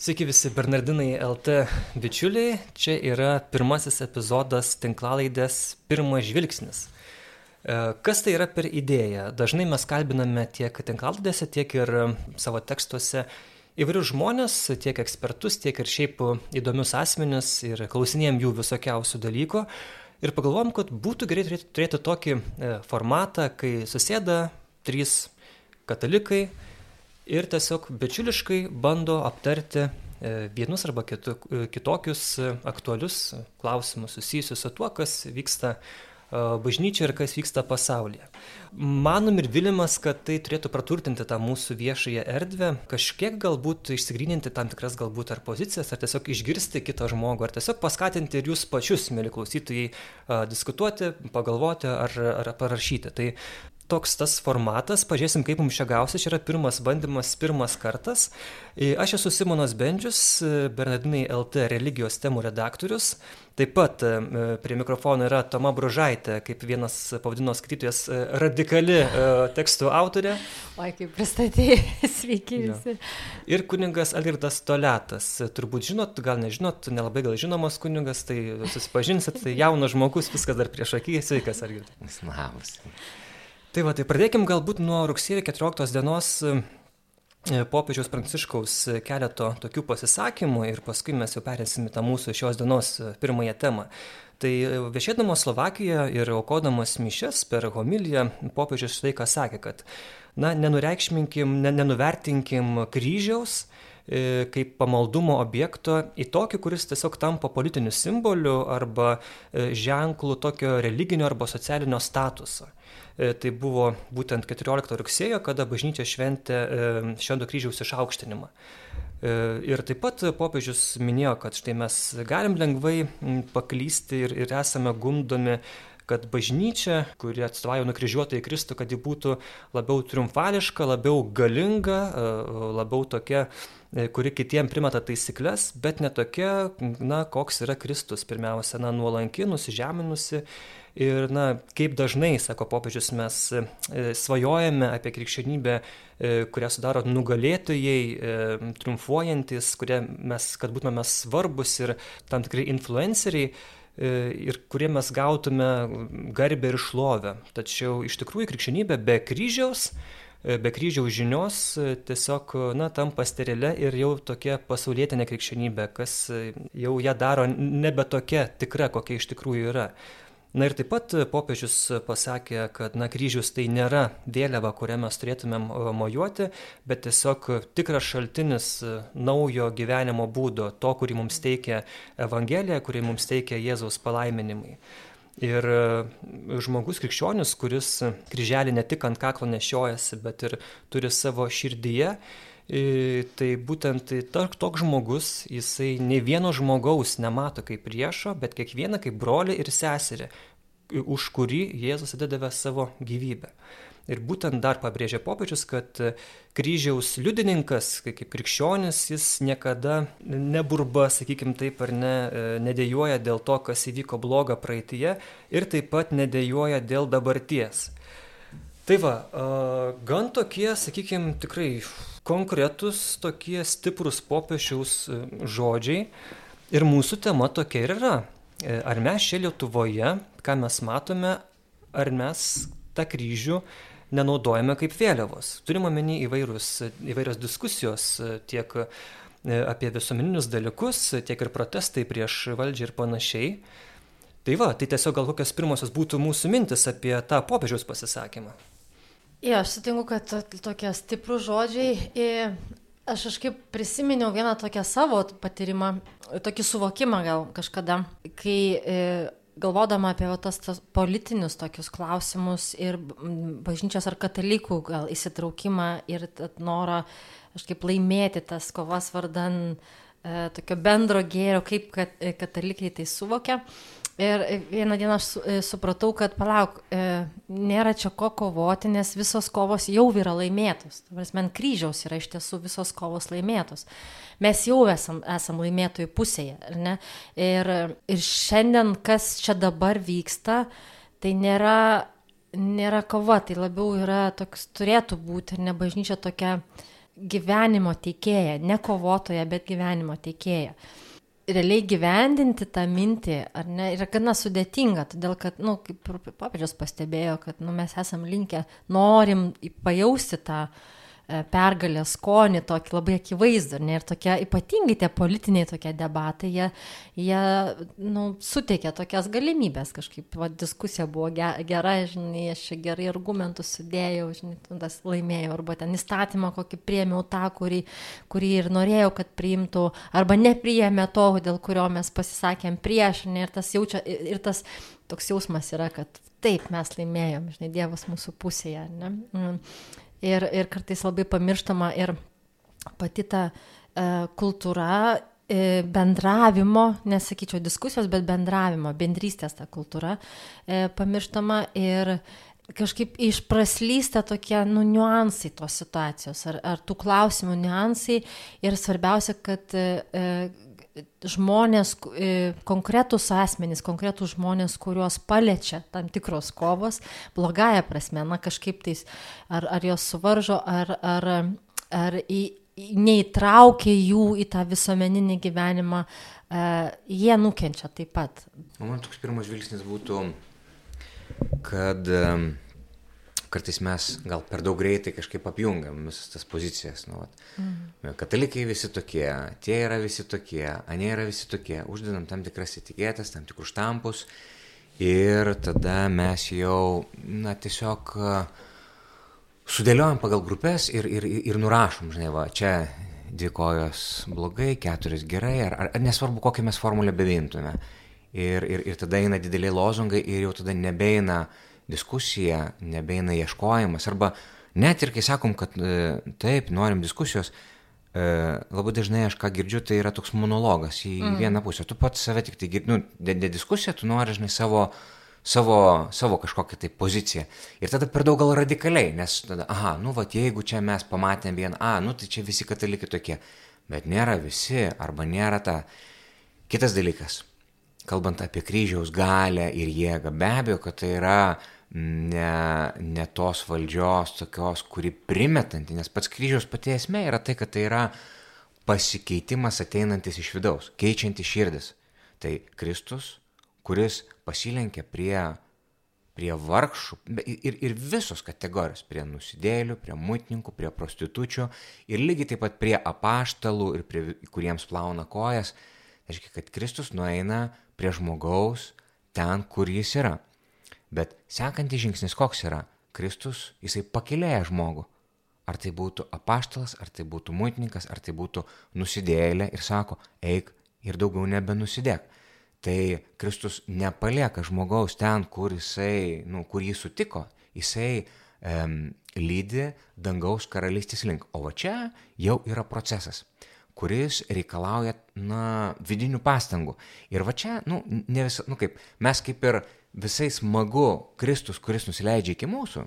Sveiki visi Bernardinai LT bičiuliai, čia yra pirmasis epizodas tinklalaidės Pirmas žvilgsnis. E, kas tai yra per idėją? Dažnai mes kalbiname tiek tinklalaidėse, tiek ir savo tekstuose įvairius žmonės, tiek ekspertus, tiek ir šiaip įdomius asmenis ir klausinėjom jų visokiausių dalykų. Ir pagalvom, kad būtų gerai turėti tokį e, formatą, kai susėda trys katalikai, ir tiesiog bičiuliškai bando aptarti e, vienus arba e, kitokius e, aktualius klausimus susijusius su tuo, kas vyksta bažnyčia ir kas vyksta pasaulyje. Manom ir vilimas, kad tai turėtų praturtinti tą mūsų viešąją erdvę, kažkiek galbūt išsigryninti tam tikras galbūt ar pozicijas, ar tiesiog išgirsti kitą žmogų, ar tiesiog paskatinti ir jūs pačius, mėly klausytojai, diskutuoti, pagalvoti ar, ar parašyti. Tai toks tas formatas, pažiūrėsim, kaip mums čia gausis, čia yra pirmas bandymas, pirmas kartas. E, aš esu Simonas Bendžius, e, Bernardinai LT religijos temų redaktorius. Taip pat e, prie mikrofono yra Toma Bružaitė, kaip vienas pavadino skaitytojas, radikali tekstų autorė. Oi, kaip pristatėjai, sveiki visi. Ja. Ir kuningas Algirdas Toletas. Turbūt žinot, gal nežinot, nelabai gal žinomas kuningas, tai susipažinsit, tai jaunas žmogus, viskas dar prieš akį, sveikas Algirdas. Labas. Tai va, tai pradėkim galbūt nuo rugsėjo 14 dienos e, popiežiaus Pranciškaus keleto tokių pasisakymų ir paskui mes jau perėsime tą mūsų šios dienos e, pirmąją temą. Tai e, viešėdamas Slovakijoje ir aukodamas mišes per homiliją, popiežius štai ką sakė, kad na, nenureikšminkim, ne, nenuvertinkim kryžiaus kaip pamaldumo objekto į tokį, kuris tiesiog tampa politiniu simboliu arba ženklu tokio religinio arba socialinio statuso. E, tai buvo būtent 14 rugsėjo, kada bažnyčia šventė e, Švento kryžiaus išaukštinimą. E, ir taip pat popiežius minėjo, kad štai mes galim lengvai paklysti ir, ir esame gundomi kad bažnyčia, kuri atstovauja nukryžiuotą į Kristų, kad ji būtų labiau triumfališka, labiau galinga, labiau tokia, kuri kitiem primeta taisyklės, bet ne tokia, na, koks yra Kristus. Pirmiausia, na, nuolanki, nusižeminusi Ir, na, kaip dažnai, sako popiežius, mes e, svajojame apie krikščionybę, e, kurią sudaro nugalėtojai, e, triumfuojantis, kurie mes, kad būtume mes svarbus ir tam tikrai influenceriai ir kurie mes gautume garbę ir šlovę. Tačiau iš tikrųjų krikščionybė be kryžiaus, be kryžiaus žinios tiesiog, na, tampa sterilė ir jau tokia pasaulietinė krikščionybė, kas jau ją daro nebe tokia tikra, kokia iš tikrųjų yra. Na ir taip pat popiežius pasakė, kad na, kryžius tai nėra vėliava, kurią mes turėtumėm e, mojuoti, bet tiesiog tikras šaltinis e, naujo gyvenimo būdo, to, kurį mums teikia Evangelija, kurį mums teikia Jėzaus palaiminimai. Ir e, žmogus krikščionis, kuris kryželį ne tik ant kaklo nešiojasi, bet ir turi savo širdyje, Tai būtent tai toks žmogus, jisai ne vieno žmogaus nemato kaip priešo, bet kiekvieną kaip brolį ir seserį, už kurį Jėzus atidavė savo gyvybę. Ir būtent dar pabrėžė popiežius, kad kryžiaus liudininkas, kaip krikščionis, jis niekada neburba, sakykim taip, ar ne, nedėjoja dėl to, kas įvyko bloga praeitie ir taip pat nedėjoja dėl dabarties. Tai va, gan tokie, sakykim, tikrai konkretus tokie stiprus popiežiaus e, žodžiai. Ir mūsų tema tokia ir yra. E, ar mes čia Lietuvoje, ką mes matome, ar mes tą kryžių nenaudojame kaip vėliavos. Turim omeny įvairius, įvairios diskusijos e, tiek apie visuomeninius dalykus, tiek ir protestai prieš valdžią ir panašiai. Tai va, tai tiesiog gal kokios pirmosios būtų mūsų mintis apie tą popiežiaus pasisakymą. Ja, aš sutinku, kad tokie stiprus žodžiai. Aš kažkaip prisiminiau vieną tokią savo patyrimą, tokį suvokimą gal kažkada, kai galvodama apie tas, tas politinius tokius klausimus ir bažnyčios ar katalikų gal įsitraukimą ir norą kažkaip laimėti tas kovas vardan e, tokio bendro gėrio, kaip kad, katalikai tai suvokia. E, Ir vieną dieną aš e, supratau, kad palauk, e, nėra čia ko kovoti, nes visos kovos jau yra laimėtos. Ant kryžiaus yra iš tiesų visos kovos laimėtos. Mes jau esam, esam laimėtojų pusėje? Ir, ir šiandien, kas čia dabar vyksta, tai nėra, nėra kova, tai labiau yra toks, turėtų būti, ir ne bažnyčia tokia gyvenimo teikėja, ne kovotoja, bet gyvenimo teikėja. Realiai gyvendinti tą mintį, ar ne, yra gana sudėtinga, todėl kad, na, nu, kaip papiežius pastebėjo, kad nu, mes esam linkę, norim pajausti tą uh, pergalės skonį, tokį labai akivaizdų. Ne? Ir tokie ypatingai tie politiniai tokie debatai, jie, jie nu, suteikia tokias galimybės kažkaip. Va, diskusija buvo gera, žinai, aš gerai argumentus sudėjau, žinai, tas laimėjau, arba ten įstatymą kokį priemiau tą, kurį, kurį ir norėjau, kad priimtų, arba nepriėmė to, dėl kurio mes pasisakėm prieš. Ne? Ir tas, jaučia, ir tas toks jausmas yra, kad taip mes laimėjom, žinai, Dievas mūsų pusėje. Ne? Ir, ir kartais labai pamirštama ir pati ta e, kultūra e, bendravimo, nesakyčiau diskusijos, bet bendravimo, bendrystės ta kultūra e, pamirštama ir kažkaip išpraslysta tokie nu, niuansai tos situacijos, ar, ar tų klausimų niuansai. Ir svarbiausia, kad e, žmonės, e, konkretus asmenys, konkretus žmonės, kuriuos paliečia tam tikros kovos, blogąją prasme, na kažkaip tais, ar, ar jos suvaržo, ar, ar, ar į, neįtraukia jų į tą visuomeninį gyvenimą, uh, jie nukenčia taip pat. Man toks pirmas žvilgsnis būtų, kad um, kartais mes gal per daug greitai kažkaip apjungiam visas tas pozicijas. Nu, vat. mm. Katalikai visi tokie, tie yra visi tokie, anie yra visi tokie, uždedam tam tikras etiketės, tam tikrus štampus ir tada mes jau, na, tiesiog sudėliojam pagal grupės ir, ir, ir nurašom, žinai, va, čia dvi kojos blogai, keturios gerai, ar, ar, ar nesvarbu, kokią mes formulę bevintume. Ir, ir, ir tada eina dideliai lozungai ir jau tada nebeina uh, diskusija, nebeina ieškojimas. Arba net ir kai sakom, kad e, taip, norim diskusijos, e, labai dažnai aš ką girdžiu, tai yra toks monologas į mm. vieną pusę. Tu pats save tik tai girdi, nu, ne, diskusija, tu nori, žinai, savo, savo, savo kažkokią tai poziciją. Ir tada per daug gal radikaliai, nes tada, aha, nu, va, jeigu čia mes pamatėm vieną, a, nu, tai čia visi katalikai tokie. Bet nėra visi, arba nėra ta. Kitas dalykas, kalbant apie kryžiaus galę ir jėgą, be abejo, kad tai yra ne, ne tos valdžios tokios, kuri primetanti, nes pats kryžiaus pati esmė yra tai, kad tai yra pasikeitimas ateinantis iš vidaus, keičiantis širdis. Tai Kristus, kuris pasilenkia prie, prie vargšų ir, ir visos kategorijos, prie nusidėlių, prie muitininkų, prie prostitučių ir lygiai taip pat prie apaštalų ir prie kuriems plauna kojas, reiškia, kad Kristus nueina prie žmogaus ten, kur jis yra. Bet sekantis žingsnis koks yra? Kristus, jisai pakilėja žmogų. Ar tai būtų apaštalas, ar tai būtų muitininkas, ar tai būtų nusidėlė ir sako, eik ir daugiau nebenusidėk. Tai Kristus nepalieka žmogaus ten, kur jisai, nu, kur jį sutiko, jisai um, lydi dangaus karalystės link. O va čia jau yra procesas kuris reikalauja, na, vidinių pastangų. Ir va čia, nu, ne visą, nu kaip, mes kaip ir visai smagu Kristus, kuris nusileidžia iki mūsų,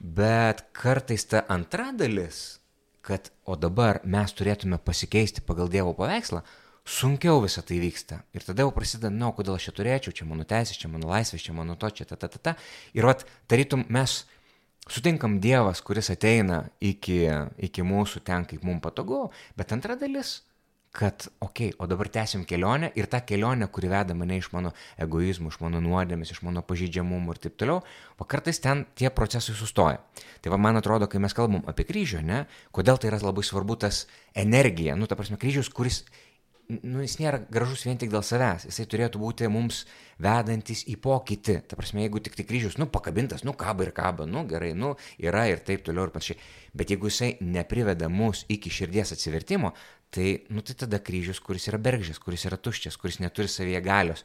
bet kartais ta antra dalis, kad o dabar mes turėtume pasikeisti pagal Dievo paveikslą, sunkiau visą tai vyksta. Ir tada jau prasideda, na, nu, kodėl aš čia turėčiau, čia mano teisės, čia mano laisvės, čia mano to, čia ta, ta, ta, ta. Ir vat, tarytum, mes sutinkam Dievas, kuris ateina iki, iki mūsų ten, kaip mums patogu, bet antra dalis kad, okei, okay, o dabar tęsim kelionę ir tą kelionę, kuri veda mane iš mano egoizmų, iš mano nuodėmės, iš mano pažydžiamumų ir taip toliau, o kartais ten tie procesai sustoja. Tai va, man atrodo, kai mes kalbam apie kryžių, ne, kodėl tai yra labai svarbu tas energija, nu, ta prasme, kryžius, kuris nu, jis nėra gražus vien tik dėl savęs, jisai turėtų būti mums vedantis į pokytį. Ta prasme, jeigu tik tai kryžius, nu, pakabintas, nu, kaba ir kaba, nu, gerai, nu, yra ir taip toliau ir panašiai. Bet jeigu jisai nepriveda mus iki širdies atsivertimo, tai, nu, tai tada kryžius, kuris yra bergždžias, kuris yra tuščias, kuris neturi savyje galios.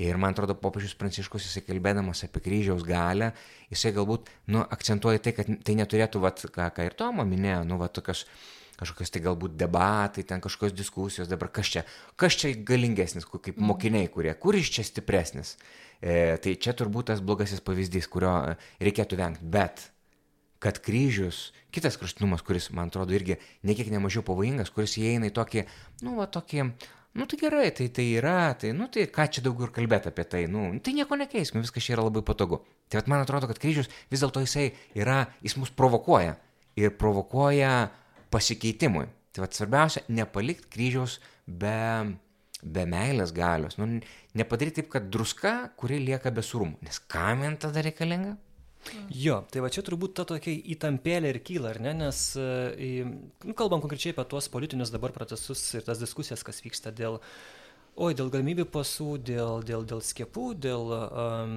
Ir man atrodo, popiežius Pranciškus, jisai kalbėdamas apie kryžiaus galę, jisai galbūt, nu, akcentuoja tai, kad tai neturėtų, vat, ką, ką ir Tomo minėjo, nu, va, tokios kažkokios tai galbūt debatai, ten kažkokios diskusijos, dabar kas čia, kas čia galingesnis, kaip mhm. mokiniai, kurie, kuris čia stipresnis. E, tai čia turbūt tas blogasis pavyzdys, kurio reikėtų vengti. Bet kad kryžius, kitas kraštutinumas, kuris, man atrodo, irgi nekiek nemažiau pavojingas, kuris įeina į tokį, nu, va, tokį, nu, tai gerai, tai tai yra, tai, nu, tai ką čia daugiau ir kalbėti apie tai, nu, tai nieko nekeiskim, viskas čia yra labai patogu. Tai man atrodo, kad kryžius vis dėlto jisai yra, jis mus provokuoja. Ir provokuoja pasikeitimui. Tai vad svarbiausia, nepalikti kryžiaus be, be meilės galios. Nu, nepadaryti taip, kad druska, kuri lieka be surumų. Nes kam man tada reikalinga? Jo, tai va čia turbūt ta tokia įtampėlė ir kyla, ar ne, nes nu, kalbam konkrečiai apie tuos politinius dabar procesus ir tas diskusijas, kas vyksta dėl Oi, dėl galimybių pasų, dėl, dėl, dėl skiepų, dėl um,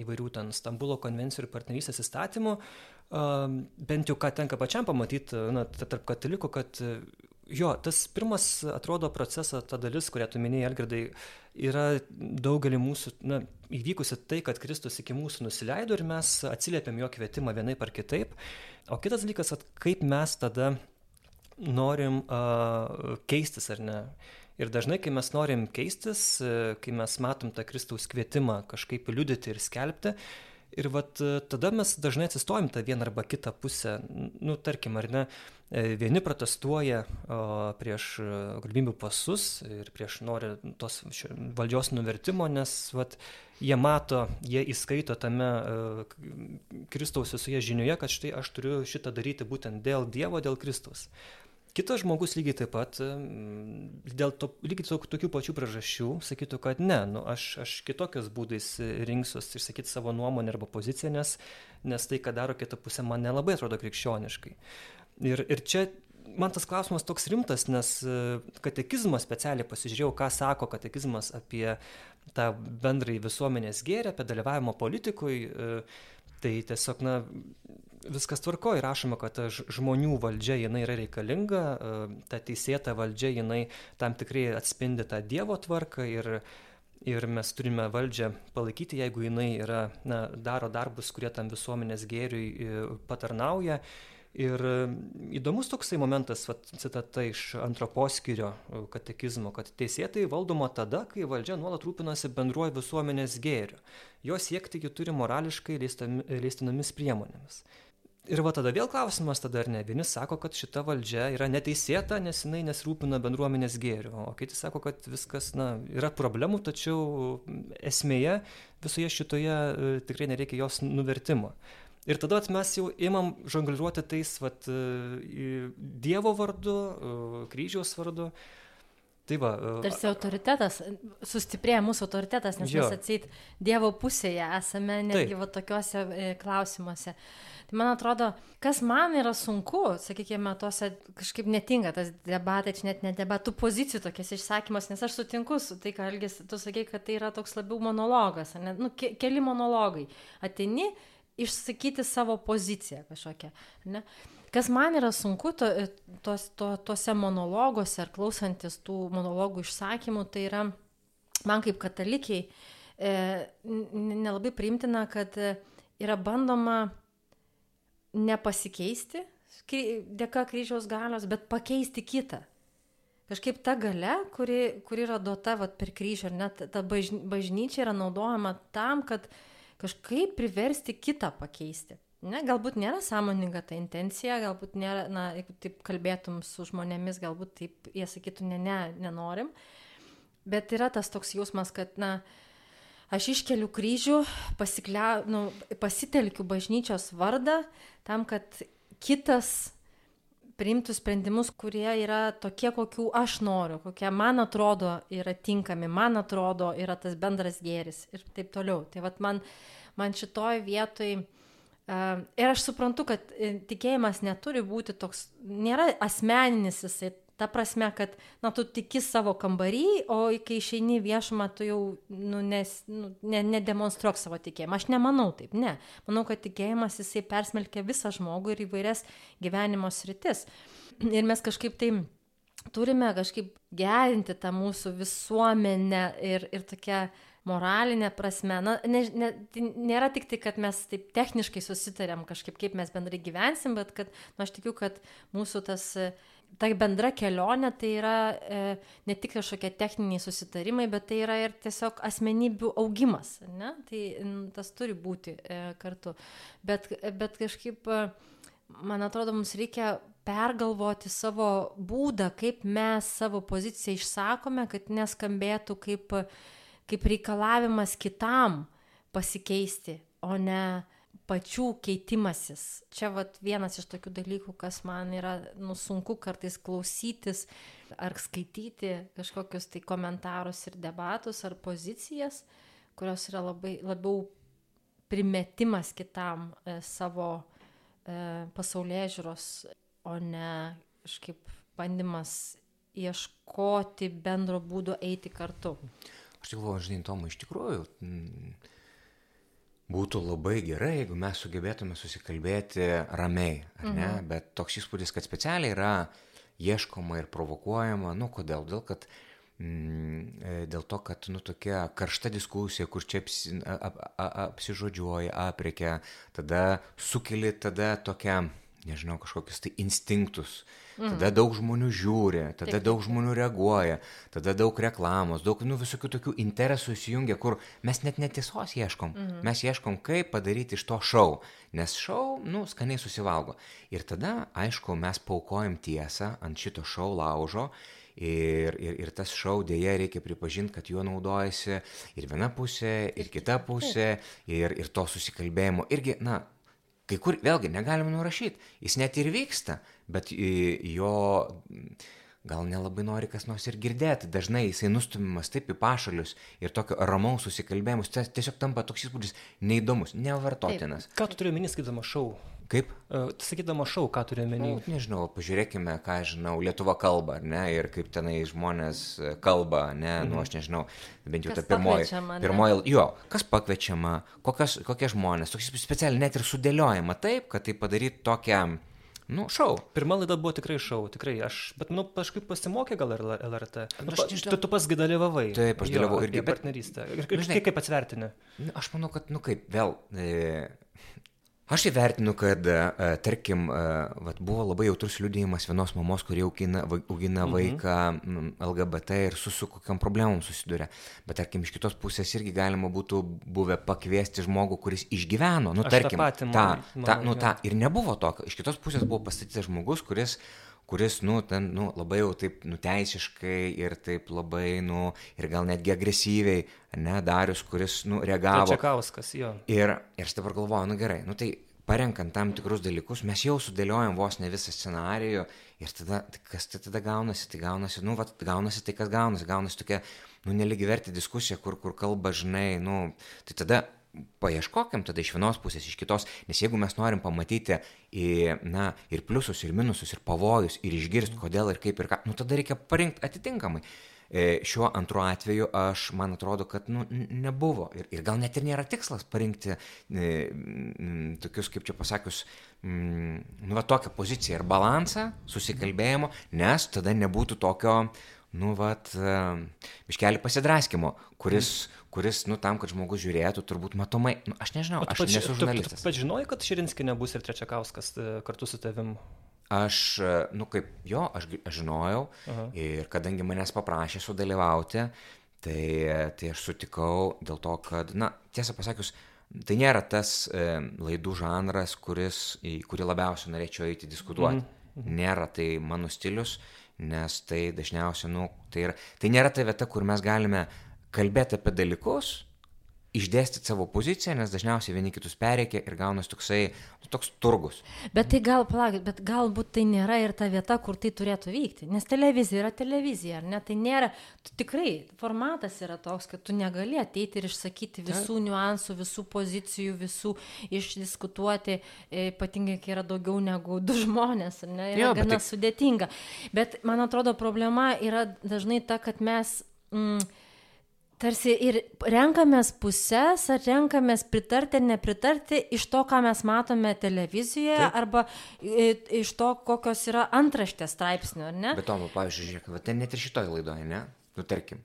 įvairių ten Stambulo konvencijų ir partnerystės įstatymų, um, bent jau ką tenka pačiam pamatyti, na, tarp katalikų, kad jo, tas pirmas, atrodo, procesas, ta dalis, kurią tu minėjai, Elgardai, yra daugelį mūsų, na, įvykusi tai, kad Kristus iki mūsų nusileido ir mes atsiliepėm jo kvietimą vienaip ar kitaip. O kitas dalykas, kaip mes tada norim uh, keistis ar ne. Ir dažnai, kai mes norim keistis, e, kai mes matom tą Kristaus kvietimą kažkaip liudyti ir skelbti, ir vat e, tada mes dažnai atsistojam tą vieną arba kitą pusę. Nu, tarkim, ar ne, e, vieni protestuoja o, prieš galimybių pasus ir prieš nori tos valdžios nuvertimo, nes vat, jie mato, jie įskaito tame Kristaus visoje žinioje, kad štai aš turiu šitą daryti būtent dėl Dievo, dėl Kristaus. Kitas žmogus lygiai taip pat, dėl to, lygiai to, tokių pačių priežasčių, sakytų, kad ne, nu, aš, aš kitokios būdais rinksiuos išsakyti savo nuomonę arba poziciją, nes, nes tai, ką daro kita pusė, man nelabai atrodo krikščioniškai. Ir, ir čia man tas klausimas toks rimtas, nes e, katekizmas specialiai pasižiūrėjau, ką sako katekizmas apie tą bendrąjį visuomenės gėrį, apie dalyvavimo politikui. E, tai tiesiog, na, viskas tvarko ir rašoma, kad žmonių valdžia jinai yra reikalinga, e, ta teisėta valdžia jinai tam tikrai atspindi tą Dievo tvarką ir, ir mes turime valdžią palaikyti, jeigu jinai yra, na, daro darbus, kurie tam visuomenės gėriui e, patarnauja. Ir e, įdomus toksai momentas, vat, citata iš antro poskyrio katekizmo, kad teisėtai valdoma tada, kai valdžia nuolat rūpinasi bendruoju visuomenės gėriu. Jo siekti ji turi morališkai leistinomis priemonėmis. Ir va tada vėl klausimas tada ar ne. Vieni sako, kad šita valdžia yra neteisėta, nes jinai nesirūpina bendruomenės gėriu, o kiti sako, kad viskas, na, yra problemų, tačiau esmėje visoje šitoje e, tikrai nereikia jos nuvertimo. Ir tada mes jau imam žongliruoti tais vat, e, Dievo vardu, e, kryžiaus vardu. Tai va, Tarsi autoritetas, sustiprėja mūsų autoritetas, nes jo. mes atseit Dievo pusėje esame netgi va tokiuose klausimuose. Uh, Tai man atrodo, kas man yra sunku, sakykime, tuose kažkaip netinka tas debatai, čia net ne debatų pozicijų tokias išsakymas, nes aš sutinku su tai, ką Algis, tu sakai, kad tai yra toks labiau monologas, ne, nu, ke keli monologai. Atini išsakyti savo poziciją kažkokią. Ne? Kas man yra sunku to, tos, to, tuose monologuose ar klausantis tų monologų išsakymų, tai yra man kaip katalikiai e, nelabai priimtina, kad yra bandoma nepasikeisti dėka kryžiaus galios, bet pakeisti kitą. Kažkaip ta gale, kuri, kuri yra duota vat, per kryžių, ar net ta bažnyčia yra naudojama tam, kad kažkaip priversti kitą pakeisti. Ne, galbūt nėra sąmoninga ta intencija, galbūt nėra, na, jeigu taip kalbėtum su žmonėmis, galbūt taip jie sakytų, ne, ne, nenorim. Bet yra tas toks jausmas, kad, na, aš iškeliu kryžių, pasiklia, nu, pasitelkiu bažnyčios vardą tam, kad kitas priimtų sprendimus, kurie yra tokie, kokių aš noriu, kokie man atrodo yra tinkami, man atrodo yra tas bendras gėris ir taip toliau. Tai vad man, man šitoj vietoj ir aš suprantu, kad e, tikėjimas neturi būti toks, nėra asmeninis jisai Ta prasme, kad, na, tu tiki savo kambarį, o kai išeini viešumą, tu jau, nu, nes, nu, ne, nedemonstruok savo tikėjimą. Aš nemanau taip, ne. Manau, kad tikėjimas jisai persmelkia visą žmogų ir įvairias gyvenimo sritis. Ir mes kažkaip tai turime kažkaip gerinti tą mūsų visuomenę ir, ir tokią moralinė prasme, na, ne, ne, tai nėra tik tai, kad mes taip techniškai susitarėm kažkaip, kaip mes bendrai gyvensim, bet kad, na, aš tikiu, kad mūsų tas ta bendra kelionė tai yra e, ne tik kažkokie techniniai susitarimai, bet tai yra ir tiesiog asmenybių augimas. Ne? Tai tas turi būti e, kartu. Bet, bet kažkaip, man atrodo, mums reikia pergalvoti savo būdą, kaip mes savo poziciją išsakome, kad neskambėtų kaip, kaip reikalavimas kitam pasikeisti, o ne pačių keitimasis. Čia vat vienas iš tokių dalykų, kas man yra nu, sunku kartais klausytis ar skaityti kažkokius tai komentarus ir debatus ar pozicijas, kurios yra labai labiau primetimas kitam e, savo e, pasaulyje žiūros, o ne kažkaip bandymas ieškoti bendro būdo eiti kartu. Aš galvoju, žinai, Tomo, iš tikrųjų, m, būtų labai gerai, jeigu mes sugebėtume susikalbėti ramiai, ar ne? Mhm. Bet toks įspūdis, kad specialiai yra ieškoma ir provokuojama, nu kodėl? Dėl, kad, mm, dėl to, kad, nu, tokia karšta diskusija, kur čia apsi, ap, ap, apsižodžiuoja, apriekia, tada sukeli tada tokią nežinau, kažkokius tai instinktus. Mhm. Tada daug žmonių žiūri, tada taip, daug žmonių reaguoja, tada daug reklamos, daug nu, visokių tokių interesų įsijungia, kur mes net netiesos ieškom. Mhm. Mes ieškom, kaip padaryti iš to šau, nes šau, nu, skaniai susivalgo. Ir tada, aišku, mes paukojam tiesą ant šito šau laužo. Ir, ir, ir tas šau dėje reikia pripažinti, kad juo naudojasi ir viena pusė, ir kita pusė, ir, ir to susikalbėjimo. Irgi, na, Kai kur vėlgi negalima nurašyti, jis net ir vyksta, bet jo gal nelabai nori kas nors ir girdėti. Dažnai jisai nustumiamas taip į pašalius ir tokio ramaus susikalbėjimus, tiesiog tampa toks įspūdis neįdomus, nevartotinas. Taip. Ką tu turi minės, skaitama šau? Kaip? Uh, sakydama šau, ką turi menį? Nu, nežinau, pažiūrėkime, ką žinau, Lietuva kalba, ne, ir kaip tenai žmonės e, kalba, ne, mhm. nu aš nežinau, bent jau kas ta pirmoji. Pirmoji, jo, kas pakviečiama, kokios, kokie žmonės, toks specialiai net ir sudėliojama taip, kad tai padarytų tokią Nu, šau. Pirma laida buvo tikrai šau, tikrai. Aš, bet, nu, kažkaip pasimokė gal ir LRT. Nu, pa, tu, tu pas dalyvavai. Taip, aš dalyvau irgi. Bet... partnerystę. Ir, ir, nu, kaip atsvertini? Nu, aš manau, kad, nu kaip, vėl, e, Aš įvertinu, kad, uh, tarkim, uh, vat, buvo labai jautrus liūdėjimas vienos mamos, kurie augina, augina mhm. vaiką mm. LGBT ir su, su kokiam problemom susiduria. Bet, tarkim, iš kitos pusės irgi galima būtų buvę pakviesti žmogų, kuris išgyveno. Nu, tarkim, tą patį, ta, ta, nu, ta, ir nebuvo tokio. Iš kitos pusės buvo pastatytas žmogus, kuris kuris, nu, ten, nu, labai jau taip nuteisiškai ir taip labai, nu, ir gal netgi agresyviai, ne, Darius, kuris, nu, reagavo. Čekauskas, jo. Ir, ir aš dabar galvoju, nu gerai, nu tai parenkant tam tikrus dalykus, mes jau sudėliojam vos ne visą scenarijų ir tada, tai kas tai tada gaunasi, tai gaunasi, nu, va, gaunasi tai, kas gaunasi, gaunasi tokia, nu, neligiverti diskusija, kur, kur kalba, žinai, nu, tai tada paieškokim tada iš vienos pusės, iš kitos, nes jeigu mes norim pamatyti į, na, ir pliusus, ir minususus, ir pavojus, ir išgirsti, kodėl ir kaip ir ką, nu tada reikia parinkti atitinkamai. E, šiuo antru atveju aš, man atrodo, kad nu, nebuvo. Ir, ir gal net ir nėra tikslas parinkti e, m, tokius, kaip čia pasakius, m, nu, va, tokią poziciją ir balansą susikalbėjimo, nes tada nebūtų tokio nu, vat, biškelį pasidraskimo, kuris, mm. Kuris, nu, tam, kad žmogus žiūrėtų, turbūt matomai, nu, aš nežinau, aš pač, nesu žurnalistas. Tu, tu, tu pažinojai, kad Širinskai nebus ir Trečiakauskas e, kartu su tavim? Aš, e, nu, kaip jo, aš, aš žinojau Aha. ir kadangi manęs paprašė sudalyvauti, tai, tai aš sutikau dėl to, kad, na, tiesą pasakius, tai nėra tas e, laidų žanras, kuris, į kurį labiausiai norėčiau eiti diskutuoti. Mm -hmm. Nėra tai mano stilius. E, nes tai dažniausiai, nu, tai, yra, tai nėra ta vieta, kur mes galime kalbėti apie dalykus, išdėstyti savo poziciją, nes dažniausiai vieni kitus pereikia ir gaunasi toksai, nu, toks turgus. Bet tai gal, palaukit, bet galbūt tai nėra ir ta vieta, kur tai turėtų vykti, nes televizija yra televizija, ar ne, tai nėra, tu, tikrai formatas yra toks, kad tu negali ateiti ir išsakyti visų Ta. niuansų, visų pozicijų, visų išdiskutuoti, e, ypatingai, kai yra daugiau negu du žmonės, ar ne, yra jo, gana tai... sudėtinga. Bet man atrodo, problema yra dažnai ta, kad mes... Mm, tarsi ir renkamės puses, ar renkamės pritarti ar nepritarti iš to, ką mes matome televizijoje, Taip. arba iš to, kokios yra antraštės straipsnių, ar ne? Bet to, pavyzdžiui, žiūrėk, ten net ir šitoje laidoje, ne? Nu, tarkim,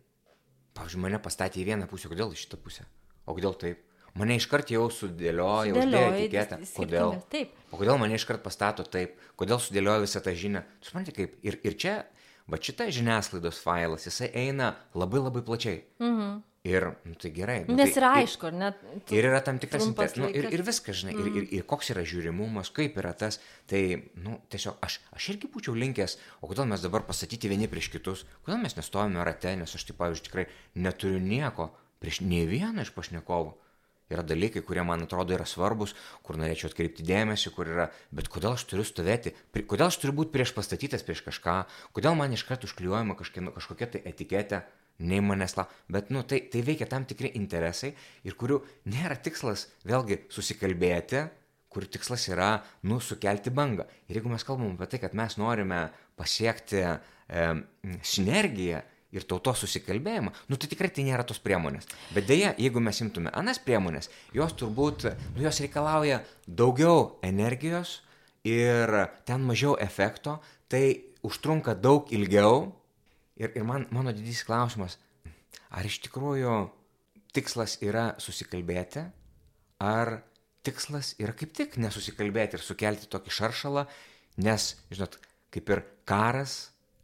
pavyzdžiui, mane pastatė į vieną pusę, kodėl į šitą pusę? O kodėl taip? Mane iškart jau sudėliojo, uždėjo etiketę. Kodėl? Taip. O kodėl mane iškart pastato taip? Kodėl sudėliojo visą tą žinią? Suprantate kaip? Ir, ir čia va šita žiniasklaidos failas, jisai eina labai labai plačiai. Mhm. Ir, nu, tai gerai. Nu, Nes tai, yra aišku, ar ne? Ir yra tam tikras interesas. Nu, ir, ir viskas, žinai, mm. ir, ir, ir koks yra žiūrimumas, kaip yra tas. Tai, nu, tiesiog aš, aš irgi būčiau linkęs, o kodėl mes dabar pasakyti vieni prieš kitus, kodėl mes nestovime rate, nes aš, tai, pavyzdžiui, tikrai neturiu nieko prieš nei vieną iš pašnekovų. Yra dalykai, kurie man atrodo yra svarbus, kur norėčiau atkreipti dėmesį, kur yra, bet kodėl aš turiu stovėti, kodėl aš turiu būti prieš pastatytas prieš kažką, kodėl man iškart užklijuojama kažkokia, kažkokia tai etiketė, nei manęs la, bet, nu, tai, tai veikia tam tikri interesai ir kurių nėra tikslas vėlgi susikalbėti, kur tikslas yra, nu, sukelti bangą. Ir jeigu mes kalbam apie tai, kad mes norime pasiekti e, sinergiją ir tautos susikalbėjimą, nu, tai tikrai tai nėra tos priemonės. Bet dėja, jeigu mes imtume anas priemonės, jos turbūt, nu, jos reikalauja daugiau energijos ir ten mažiau efekto, tai užtrunka daug ilgiau. Ir, ir man, mano didysis klausimas, ar iš tikrųjų tikslas yra susikalbėti, ar tikslas yra kaip tik nesusikalbėti ir sukelti tokį šaršalą, nes, žinot, kaip ir karas,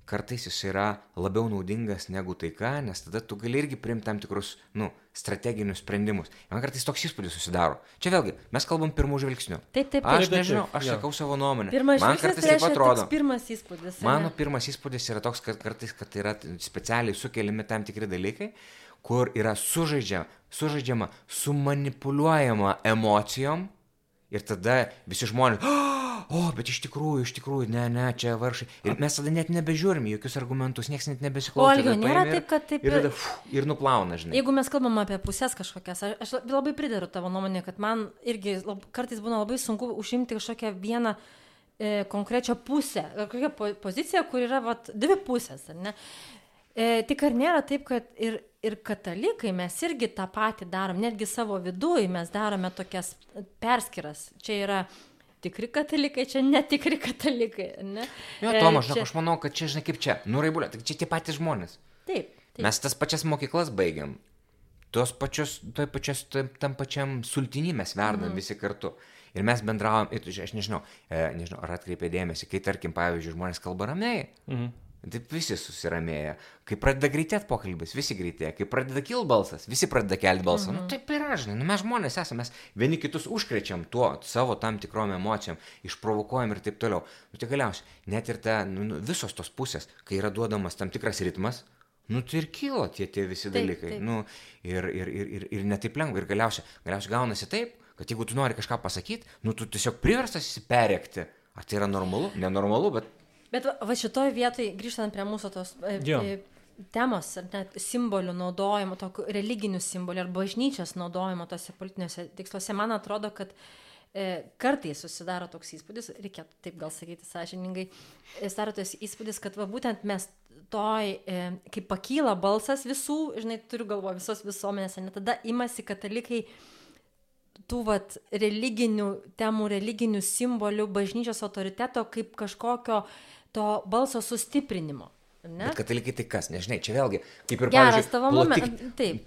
kartais jis yra labiau naudingas negu taika, nes tada tu gali irgi priimti tam tikrus, nu, strateginius sprendimus. Man kartais toks įspūdis susidaro. Čia vėlgi, mes kalbam pirmų žvilgsnių. Taip, taip, taip. Aš nežinau, aš jo. sakau savo nuomonę. Pirmas man kartais taip atrodo. Pirmas įspūdis. Mano ne? pirmas įspūdis yra toks, kad kartais, kad yra specialiai sukeliami tam tikri dalykai, kur yra sužaidžia, sužaidžiama, sumanipuliuojama emocijom ir tada visi žmonės, o, bet iš tikrųjų, iš tikrųjų, ne, ne, čia varšai. Ir mes tada net nebežiūrim jokius argumentus, niekas net nebesiklauso. O, Algio, nėra taip, kad taip. Ir, ir, ir nuplauna, žinai. Jeigu mes kalbam apie pusės kažkokias, aš, aš labai pridaru tavo nuomonę, kad man irgi lab, kartais būna labai sunku užimti kažkokią vieną e, konkrečią pusę, kokią po, poziciją, kur yra vat, dvi pusės, ar ne? E, tik ar nėra taip, kad ir, ir katalikai mes irgi tą patį darom, netgi savo viduje mes darome tokias perskiras. Čia yra tikri katalikai, čia netikri katalikai. Ne? Jo, Tomas, e, čia... aš manau, kad čia, žinai, kaip čia, nuraibulė, tai čia tie patys žmonės. Taip, taip. Mes tas pačias mokyklas baigiam. Tos pačios, toj pačios, tam pačiam sultinį mes verdam mm. visi kartu. Ir mes bendravom, ir aš nežinau, e, nežinau, ar atkreipė dėmesį, kai tarkim, pavyzdžiui, žmonės kalba ramiai. Mm. Taip visi susiramėja. Kai pradeda greitėti pokalbis, visi greitėja. Kai pradeda kilti balsas, visi pradeda kelti balsą. Mhm. Nu, taip yra, žinai, nu, mes žmonės esame, mes vieni kitus užkrečiam tuo, savo tam tikrom emocijom, išprovokuojam ir taip toliau. Nu, tai galiausiai, net ir ta, nu, nu, visos tos pusės, kai yra duodamas tam tikras ritmas, nu, tai ir kilo tie, tie visi taip, dalykai. Taip. Nu, ir, ir, ir, ir, ir netaip lengva. Ir galiausiai, galiausiai gaunasi taip, kad jeigu tu nori kažką pasakyti, nu, tu tiesiog priverstas įsiperėkti. Ar tai yra normalu? Nenormalu, bet Bet va, šitoj vietoj, grįžtant prie mūsų tos e, e, temos, ar net simbolių naudojimo, tokių religinių simbolių ar bažnyčios naudojimo tose politiniuose tiksluose, man atrodo, kad e, kartais susidaro toks įspūdis, reikėtų taip gal sakyti sąžiningai, e, susidaro tas įspūdis, kad va, būtent mes toj, e, kai pakyla balsas visų, žinai, turiu galvo visos visuomenės, ne tada imasi katalikai tų vat religinių temų, religinių simbolių, bažnyčios autoriteto kaip kažkokio to balso sustiprinimo. Ne? Bet katalikai tai kas, nežinai, čia vėlgi, kaip ir Geras tavo momentas.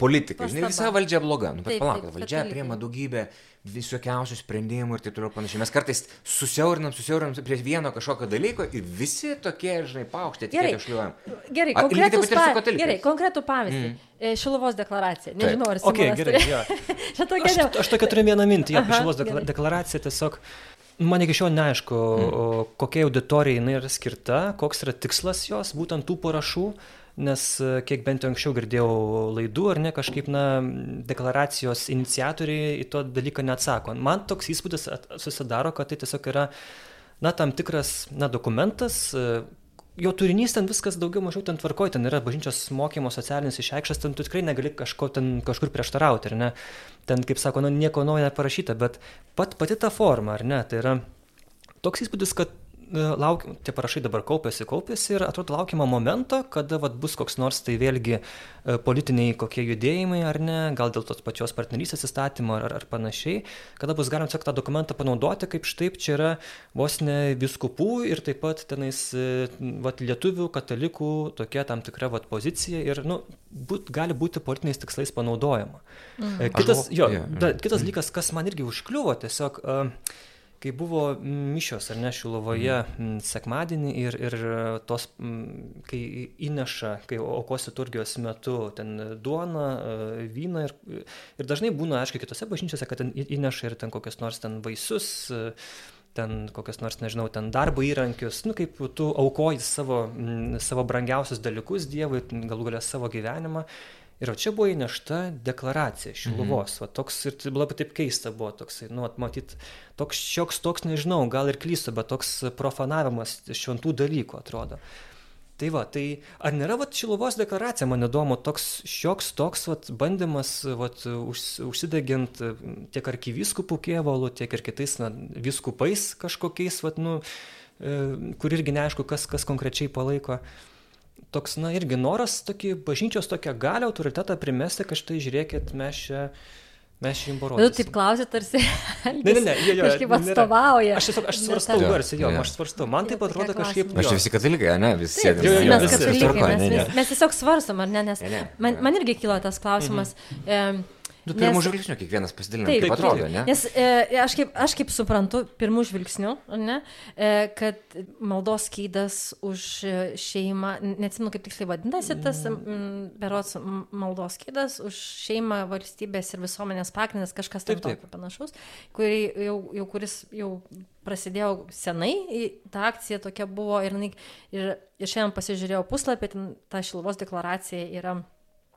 Politikai, žinai, visa valdžia bloga. Nu, bet palauk, valdžia priema daugybę visokiausių sprendimų ir taip toliau panašiai. Mes kartais susiaurinam, susiaurinam prie vieno kažkokio dalyko ir visi tokie, žinai, paukštė, tik šliuojam. Gerai, konkretų, pa... gerai, konkretų pavyzdį. Mm. Šiluvos deklaracija. Nežinau, ar okay, gerai, ja. aš, aš tokia turiu vieną mintį. Ja, Šiluvos deklaracija tiesiog Man iki šiol neaišku, mm. kokia auditorijai jinai yra skirta, koks yra tikslas jos, būtent tų parašų, nes kiek bent jau anksčiau girdėjau laidų, ar ne, kažkaip, na, deklaracijos iniciatoriai į to dalyką neatsako. Man toks įspūdis susidaro, kad tai tiesiog yra, na, tam tikras, na, dokumentas, jo turinys ten viskas daugiau mažiau ten tvarkoj, ten yra bažnyčios mokymo socialinis išreikštas, ten tu tikrai negali kažko ten kažkur prieštarauti, ar ne? Ten, kaip sako, nu, nieko naujo neparašyta, bet pat, pati ta forma, ar ne? Tai yra toks įspūdis, kad laukiam, tie parašai dabar kaupiasi, kaupiasi ir atrodo laukiama momento, kada vat, bus koks nors tai vėlgi e, politiniai kokie judėjimai ar ne, gal dėl tos pačios partnerystės įstatymo ar, ar panašiai, kada bus galima tiesiog tą dokumentą panaudoti, kaip štai čia yra vos ne viskupų ir taip pat tenais e, vat, lietuvių, katalikų tokia tam tikra vat, pozicija ir nu, būt, gali būti politiniais tikslais panaudojama. Mm. Kitas, jo. Da, kitas mm. dalykas, kas man irgi užkliuvo, tiesiog uh, kai buvo mišios ar ne Šilovoje mm. sekmadienį ir, ir tos, kai įneša, kai aukos liturgijos metu ten duona, e, vyną ir, ir dažnai būna, aišku, kitose bažnyčiose, kad ten įneša ir ten kokius nors ten vaisius e, ten kokius nors, nežinau, ten darbo įrankius, nu kaip tu aukoji savo, savo brangiausius dalykus Dievui, galų galę savo gyvenimą Ir čia buvo įnešta deklaracija Šiluvos. Mhm. Va, toks ir labai taip keista buvo toksai, nu, matyt, toks šioks toks, nežinau, gal ir klystu, bet toks profanavimas šventų dalykų atrodo. Tai va, tai ar nėra va, Šiluvos deklaracija, man įdomu, toks šioks toks va, bandymas va, už, užsidegint tiek arkivyskupų kievalų, tiek ir kitais na, viskupais kažkokiais, va, nu, e, kur irgi neaišku, kas, kas konkrečiai palaiko toks, na, irgi noras tokį bažnyčios tokią galę, autoritetą primesti, kad štai žiūrėkit, mes čia... Mes čia jums parodysime. Tu taip klausėt, tarsi. ne, ne, ne, jo, jo, kažkaip atstovauja. Aš tiesiog, aš svarstau garsiai, jo, aš svarstau. Man taip atrodo kažkaip. Aš visi katalikai, ne, visi sėdime. Jo, jo, mes katalikai, mes, mes, mes tiesiog svarstom, ar ne, nes ne, ne, man, man irgi kilo tas klausimas. Mhm. E, Nu, pirmų nes, žvilgsnių kiekvienas pasidalina, taip, kaip atrodo, taip, ne? Nes e, aš, kaip, aš kaip suprantu, pirmų žvilgsnių, ne, e, kad maldos skydas už šeimą, neatsimenu kaip tiksliai vadinasi tas mm. berots maldos skydas už šeimą, valstybės ir visuomenės pagrindas, kažkas taip, taip. panašaus, kurį jau, jau, kuris jau prasidėjo senai, ta akcija tokia buvo ir, ir, ir šiandien pasižiūrėjau puslapį, ta šilvos deklaracija yra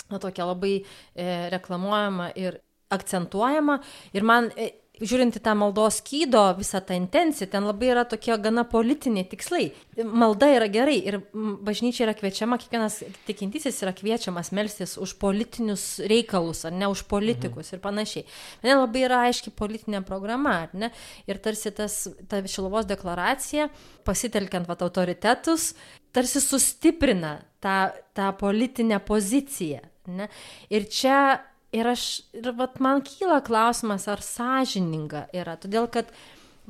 na, tokia labai e, reklamuojama ir akcentuojama. Ir man, e, žiūrint į tą maldos kydo, visą tą intenciją, ten labai yra tokie gana politiniai tikslai. Malda yra gerai ir bažnyčia yra kviečiama, kiekvienas tikintysis yra kviečiamas melstis už politinius reikalus, ar ne už politikus mhm. ir panašiai. Mane labai yra aiški politinė programa, ar ne? Ir tarsi tas, ta Šilovos deklaracija, pasitelkiant vat autoritetus, tarsi sustiprina tą, tą politinę poziciją. Ne? Ir čia ir aš, ir vat, man kyla klausimas, ar sąžininga yra, todėl kad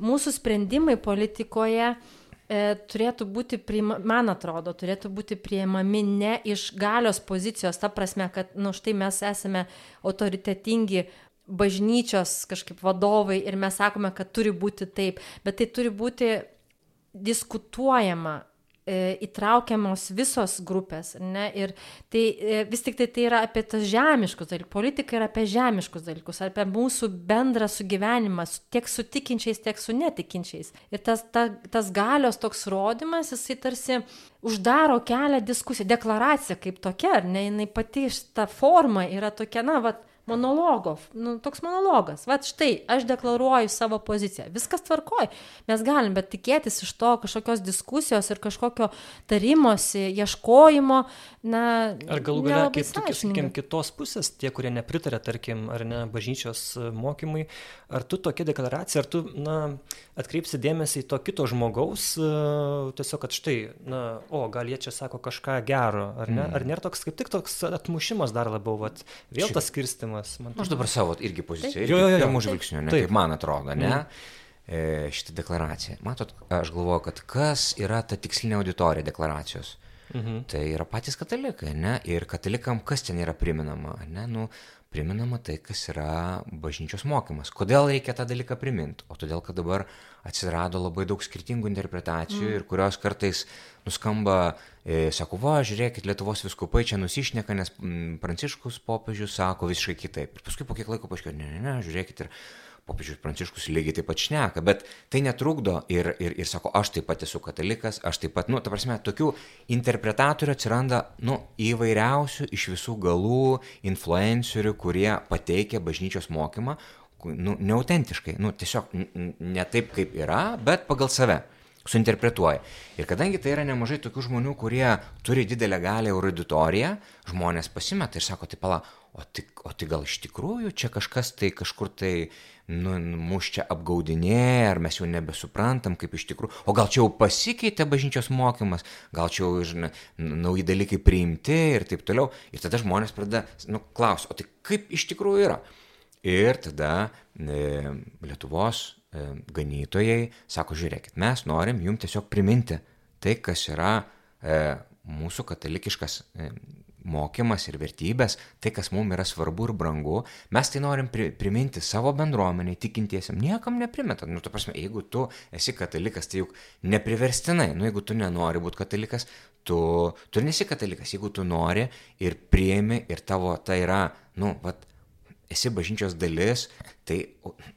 mūsų sprendimai politikoje e, turėtų būti, priima, man atrodo, turėtų būti priimami ne iš galios pozicijos, ta prasme, kad, na, nu, štai mes esame autoritetingi bažnyčios kažkaip vadovai ir mes sakome, kad turi būti taip, bet tai turi būti diskutuojama įtraukiamos visos grupės, ne, ir tai e, vis tik tai, tai yra apie tas žemiškus dalykus, politika yra apie žemiškus dalykus, apie mūsų bendrą sugyvenimą tiek su tikinčiais, tiek su netikinčiais. Ir tas, ta, tas galios toks rodimas, jisai tarsi uždaro kelią diskusiją, deklaracija kaip tokia, ar ne, jinai pati ta forma yra tokia, na, va, monologo, nu, toks monologas. Vat štai, aš deklaruoju savo poziciją. Viskas tvarkoj. Mes galim, bet tikėtis iš to kažkokios diskusijos ir kažkokio tarimosi, ieškojimo, na. Ar galų galia, kaip, sakykim, kitos pusės, tie, kurie nepritarė, tarkim, ar ne, bažnyčios e, mokymui, ar tu tokia deklaracija, ar tu, na, atkreipsi dėmesį į to kito žmogaus, uh, tiesiog, kad štai, na, o, gal jie čia sako kažką gero, ar ne? Mm. Ar nėra toks, kaip tik toks atmušimas dar labiau, vat, vėl tas skirstimas? Klausimas. Man Aš dabar savo irgi poziciją. Jo, jo, jo. Pirmų žvilgsnių, ne, kaip man atrodo, ne? Mm. Šitą deklaraciją. Matot, aš galvoju, kad kas yra ta tikslinė auditorija deklaracijos. Mhm. Tai yra patys katalikai, ne? Ir katalikam kas ten yra priminama, ne? Nu, priminama tai, kas yra bažnyčios mokymas. Kodėl reikia tą dalyką priminti? O todėl, kad dabar atsirado labai daug skirtingų interpretacijų mm. ir kurios kartais nuskamba, e, sako, va, žiūrėkit, Lietuvos viskupai čia nusišneka, nes m, Pranciškus popiežius sako visiškai kitaip. Ir paskui po kiek laiko paaiškėjo, ne, ne, ne, žiūrėkit ir popiežius Pranciškus lygiai taip pat šneka, bet tai netrukdo ir, ir, ir sako, aš taip pat esu katalikas, aš taip pat, nu, ta prasme, tokių interpretatorių atsiranda, nu, įvairiausių iš visų galų influencerių, kurie pateikia bažnyčios mokymą, nu, neautentiškai, nu, tiesiog ne taip, kaip yra, bet pagal save suinterpretuoja. Ir kadangi tai yra nemažai tokių žmonių, kurie turi didelę galę auditoriją, žmonės pasimeta ir sako, tai pala, o tai, o tai gal iš tikrųjų čia kažkas tai kažkur tai nu, mus čia apgaudinėja, ar mes jau nebesuprantam, kaip iš tikrųjų, o gal čia jau pasikeitė bažnyčios mokymas, gal čia jau žinai, nauji dalykai priimti ir taip toliau. Ir tada žmonės pradeda, nu, klaus, o tai kaip iš tikrųjų yra? Ir tada e, Lietuvos e, ganytojai sako, žiūrėkit, mes norim jums tiesiog priminti tai, kas yra e, mūsų katalikiškas e, mokymas ir vertybės, tai, kas mums yra svarbu ir brangu, mes tai norim pri, priminti savo bendruomeniai, tikintiesiam, niekam neprimetant. Nu, tu prasme, jeigu tu esi katalikas, tai juk nepriverstinai, nu, jeigu tu nenori būti katalikas, tu, tu nesi katalikas, jeigu tu nori ir priemi ir tavo tai yra, nu, vat, esi bažnyčios dalis, tai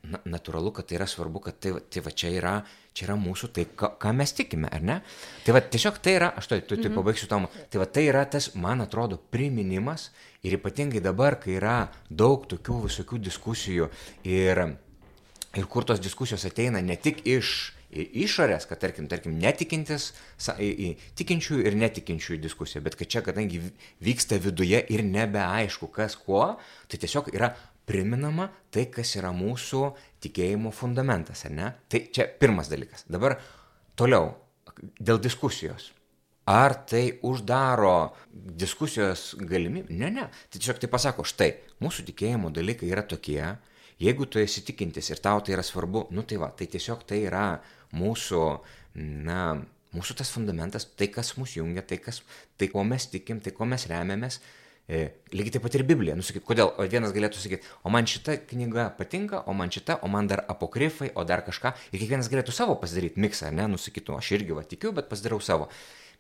na, natūralu, kad tai yra svarbu, kad tai, tai va čia yra, čia yra mūsų, tai ką, ką mes tikime, ar ne? Tai va tiesiog tai yra, aš tai, tu, tu pabaigsiu tomu, tai va tai yra tas, man atrodo, priminimas ir ypatingai dabar, kai yra daug tokių visokių diskusijų ir, ir kur tos diskusijos ateina ne tik iš išorės, kad tarkim, tarkim, netikintis, tikinčiųjų ir netikinčiųjų diskusija, bet kad čia, kadangi vyksta viduje ir nebeaišku, kas kuo, tai tiesiog yra priminama tai, kas yra mūsų tikėjimo fundamentas, ar ne? Tai čia pirmas dalykas. Dabar toliau, dėl diskusijos. Ar tai uždaro diskusijos galimybę? Ne, ne. Tai tiesiog tai pasako, štai, mūsų tikėjimo dalykai yra tokie, jeigu tu esi tikintis ir tau tai yra svarbu, nu tai va, tai tiesiog tai yra mūsų, na, mūsų tas fundamentas, tai kas mus jungia, tai, kas, tai ko mes tikim, tai ko mes remiamės. E, lygiai taip pat ir Biblija. Nusakyt, kodėl? O vienas galėtų sakyti, o man šita knyga patinka, o man šita, o man dar apokrifai, o dar kažką. Ir kiekvienas galėtų savo pasidaryti miksą, ne, nusakytų, aš irgi va tikiu, bet pasidarau savo.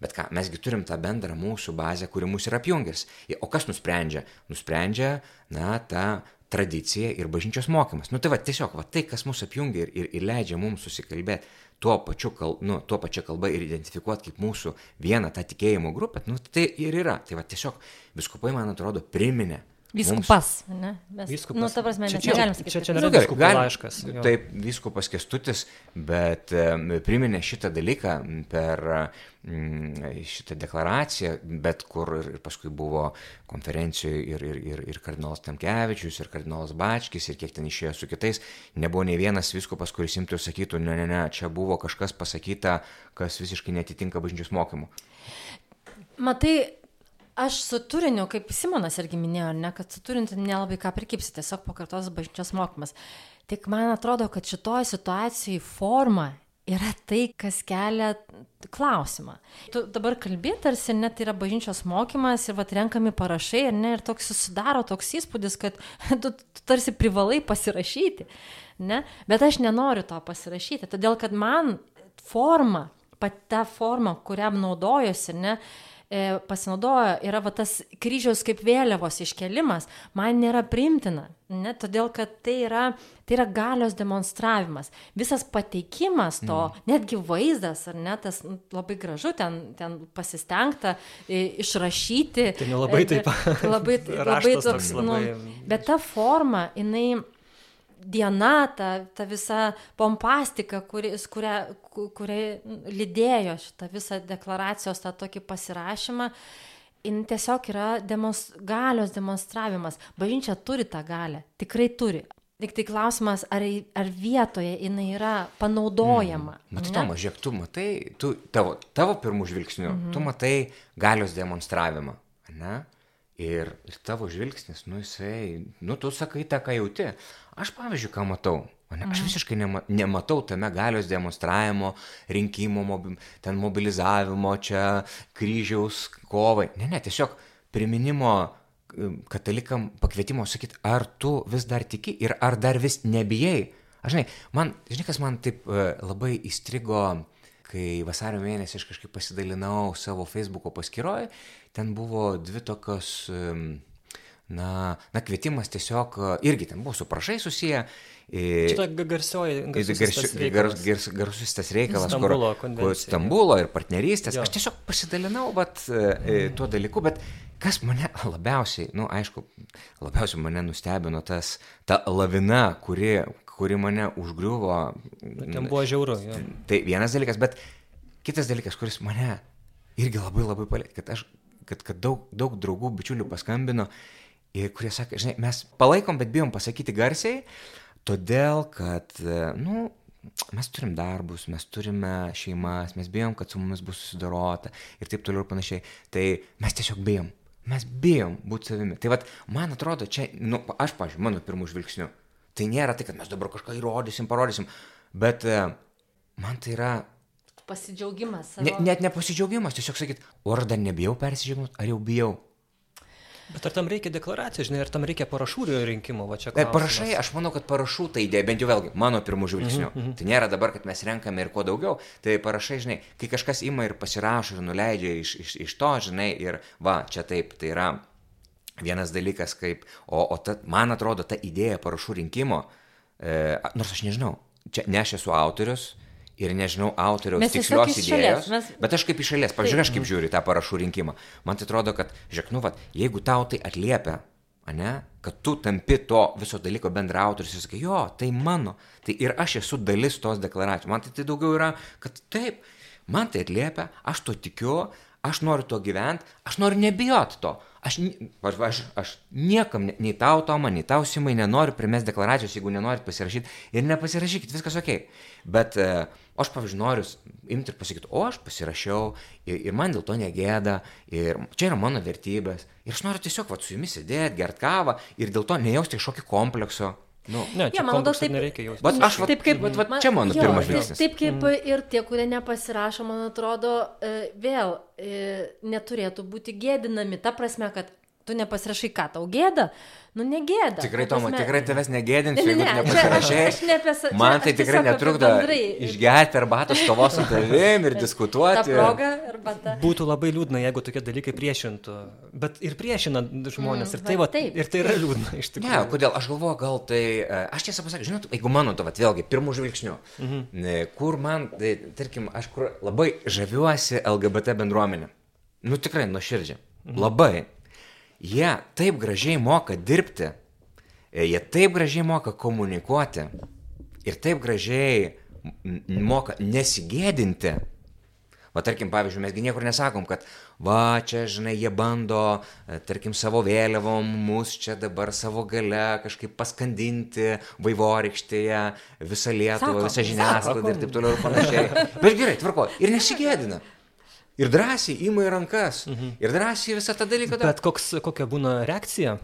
Bet ką, mesgi turim tą bendrą mūsų bazę, kuri mus yra apjungęs. O kas nusprendžia? Nusprendžia, na, ta tradicija ir bažnyčios mokymas. Nu tai va, tiesiog, va, tai, kas mus apjungia ir, ir, ir leidžia mums susikalbėti tuo pačiu, kal, nu, tuo pačia kalba ir identifikuoti kaip mūsų vieną tą tikėjimo grupę, nu, tai ir yra. Tai va tiesiog viskupai, man atrodo, priminė Vyskupas, ne? Mes, vyskupas. Nu, ta prasme, čia, čia, negalim sakyti. Čia, čia kad- nėra Nu, vyskupo laiškas. jo. Taip, vyskupas kestutis, bet priminė šitą dalyką per mm, šitą deklaraciją, bet kur ir, ir paskui buvo konferencijoje ir, ir, ir, ir kardinolas Tamkevičius, ir kardinolas Bačkis, ir kiek ten išėjo su kitais, nebuvo nei vienas vyskupas, kuris imtų ir sakytų, ne, ne, ne, čia buvo kažkas pasakyta, kas visiškai netitinka bažnyčios mokymų. Matai, aš su turiniu, kaip Simonas irgi minėjo, ne, kad su turiniu nelabai ką prikipsi, tiesiog pakartos bažnyčios mokymas. Tik man atrodo, kad šitoje situacijoje forma yra tai, kas kelia klausimą. Tu dabar kalbėt, tarsi net yra bažnyčios mokymas ir vat renkami parašai, ar ne, ir toks susidaro toks įspūdis, kad tu, tu tarsi privalai pasirašyti, ne, bet aš nenoriu to pasirašyti, todėl kad man forma, pati ta forma, kuriam naudojosi, ne, e, pasinaudojo, yra va tas kryžiaus kaip vėliavos iškelimas, man nėra primtina, ne, todėl kad tai yra, tai yra galios demonstravimas. Visas pateikimas to, mm. netgi vaizdas, ar ne, tas nu, labai gražu, ten, ten pasistengta e, išrašyti. Tai nelabai e, taip. Labai, labai Raštas toks, toks nu, labai- bet ta forma, jinai diena, ta, ta visa pompastika, kuris, kurią, ku- kuria lydėjo šitą visą deklaracijos tą tokį pasirašymą, jin tiesiog yra demos, galios demonstravimas. Bažnyčia turi tą galę, tikrai turi. Tik tai klausimas, ar, ar vietoje jinai yra panaudojama. Matai, ne? Tomas, žiūrėk, tu matai, tu, tavo, tavo pirmų žvilgsnių, mm -hmm. tu matai galios demonstravimą, ne? Ir, ir tavo žvilgsnis, nu jisai, nu tu sakai tą, ką jauti. Aš, pavyzdžiui, ką matau, ne? aš visiškai nema, nematau tame galios demonstravimo, rinkimo, mobi, ten mobilizavimo, čia kryžiaus kovai. Ne, ne, tiesiog priminimo e, katalikam pakvietimo sakyti, ar tu vis dar tiki ir ar dar vis nebijai. Aš žinai, man, žinai, kas man taip e, labai įstrigo, kai vasario mėnesį aš kažkaip pasidalinau savo Facebook'o paskyroje, ten buvo dvi tokios, na, na kvietimas tiesiog, irgi ten buvo su prašai susiję. Šitą ga- garsioji. garsusis tas Garsiu- reikalas. gars- gars- Garsusis tas reikalas, Stambulo kur, kur Stambulo ir partnerystės. Jo. Aš tiesiog pasidalinau vat, e, tuo dalyku, bet kas mane labiausiai, na, nu, aišku, labiausiai mane nustebino tas, ta lavina, kuri, kuri mane užgriuvo. Ten buvo žiauru. Jo. Tai vienas dalykas, bet kitas dalykas, kuris mane irgi labai labai palėtė, kad aš, kad, kad daug, daug draugų, bičiulių paskambino ir kurie sakė, žinai, mes palaikom, bet bijom pasakyti garsiai, todėl kad, nu, mes turim darbus, mes turime šeimas, mes bijom, kad su mumis bus susidorota ir taip toliau ir panašiai. Tai mes tiesiog bijom. Mes bijom būti savimi. Tai vad, man atrodo, čia, nu, aš, pažiūrėjau, mano pirmų žvilgsnių, tai nėra tai, kad mes dabar kažką įrodysim, parodysim, bet e, man tai yra Pasidžiaugimas savo. Ne, net nepasidžiaugimas, tiesiog sakyt, o ar dar nebijau persidžiaugimus, ar jau bijau. Bet ar tam reikia deklaracijos, žinai, ar tam reikia parašų rinkimo, va čia E, klausimas. parašai, aš manau, kad parašų tai idėja, bent jau vėlgi, mano pirmų žvilgsnių. Mm -hmm. Tai nėra dabar, kad mes renkame ir kuo daugiau. Tai parašai, žinai, kai kažkas ima ir pasirašo ir nuleidžia iš, iš, iš to, žinai, ir va, čia taip, tai yra vienas dalykas kaip, o, o ta, man atrodo, ta idėja parašų rinkimo, e, nors aš nežinau, čia ne aš esu autorius, ir nežinau autoriaus Mes tikslios idėjos, šalies, mes- bet aš kaip iš šalies, pažiūrėk, aš kaip žiūriu tą parašų rinkimą. Man tai atrodo, kad, žiūrėk, nu, vat, jeigu tau tai atliepia, ane, kad tu tampi to viso dalyko bendraautorius ir sakai, jo, tai mano, tai ir aš esu dalis tos deklaracijos. Man tai, tai daugiau yra, kad taip, man tai atliepia, aš to tikiu, aš noriu to gyventi, aš noriu nebijoti to. Aš, va, aš, aš niekam, ne- nei tau, Toma, nei tau, Simai, nenoriu primesti deklaracijos, jeigu nenorit pasirašyti. Ir nepasirašykit, viskas ok. Bet e, aš, pavyzdžiui, noriu imti ir pasakyti, o aš pasirašiau ir, ir man dėl to negėda, ir čia yra mano vertybės. Ir aš noriu tiesiog va, su jumis sėdėti, gert kavą ir dėl to nejausti kažkokio komplekso. Nu, Ne, čia Jo, man atrodo, taip- nereikia jaustis. Vat aš taip kaip, vat- vat čia mano jo, pirmas žvilgsnis. Taip kaip ir tie, kurie nepasirašo, man atrodo, e, vėl e, neturėtų būti gėdinami. Ta prasme, kad tu nepasirašai, ką tau gėda, nu negėda. Tikrai, Toma, prasme- tikrai tavęs negėdinsiu, Ne, ne, jeigu ne, čia aš- nepasirašai. aš ne apie sa- čia Man tai aš tikrai netrukdo išgerti arbatos kavos su tavim ir Ta diskutuoti. proga arba ta. Būtų labai liūdna, jeigu tokie dalykai priešintų. Bet ir priešina žmonės. Mm, ir, tai, va, va, taip. ir tai yra liūdna iš Ne, tikrųjų. kodėl aš galvoju, gal tai, e, aš tiesą pasakiau, žinot, jeigu mano, tai vat, vėlgi, pirmų žvilgsnių, mhm. kur man, tai, tarkim, aš kur labai žaviuosi LGBT bendruomenė. Nu tikrai, nuoširdžiai. Mhm. Labai. Jie taip gražiai moka dirbti, e, jie taip gražiai moka komunikuoti ir taip gražiai moka nesigėdinti. Va, tarkim, pavyzdžiui, mesgi niekur nesakom, kad va, čia, žinai, jie bando, e, tarkim, savo vėliavom mus čia dabar savo gale kažkaip paskandinti vaivorykštėje visą Lietuvą, visą žiniasklaidą ir taip toliau ir panašiai. Bet gerai, tvarko. Ir nesigėdina. Ir drąsiai ima į rankas. Mhm. Ir drąsiai visą tą dalyką daro. Bet koks, kokia būna reakcija,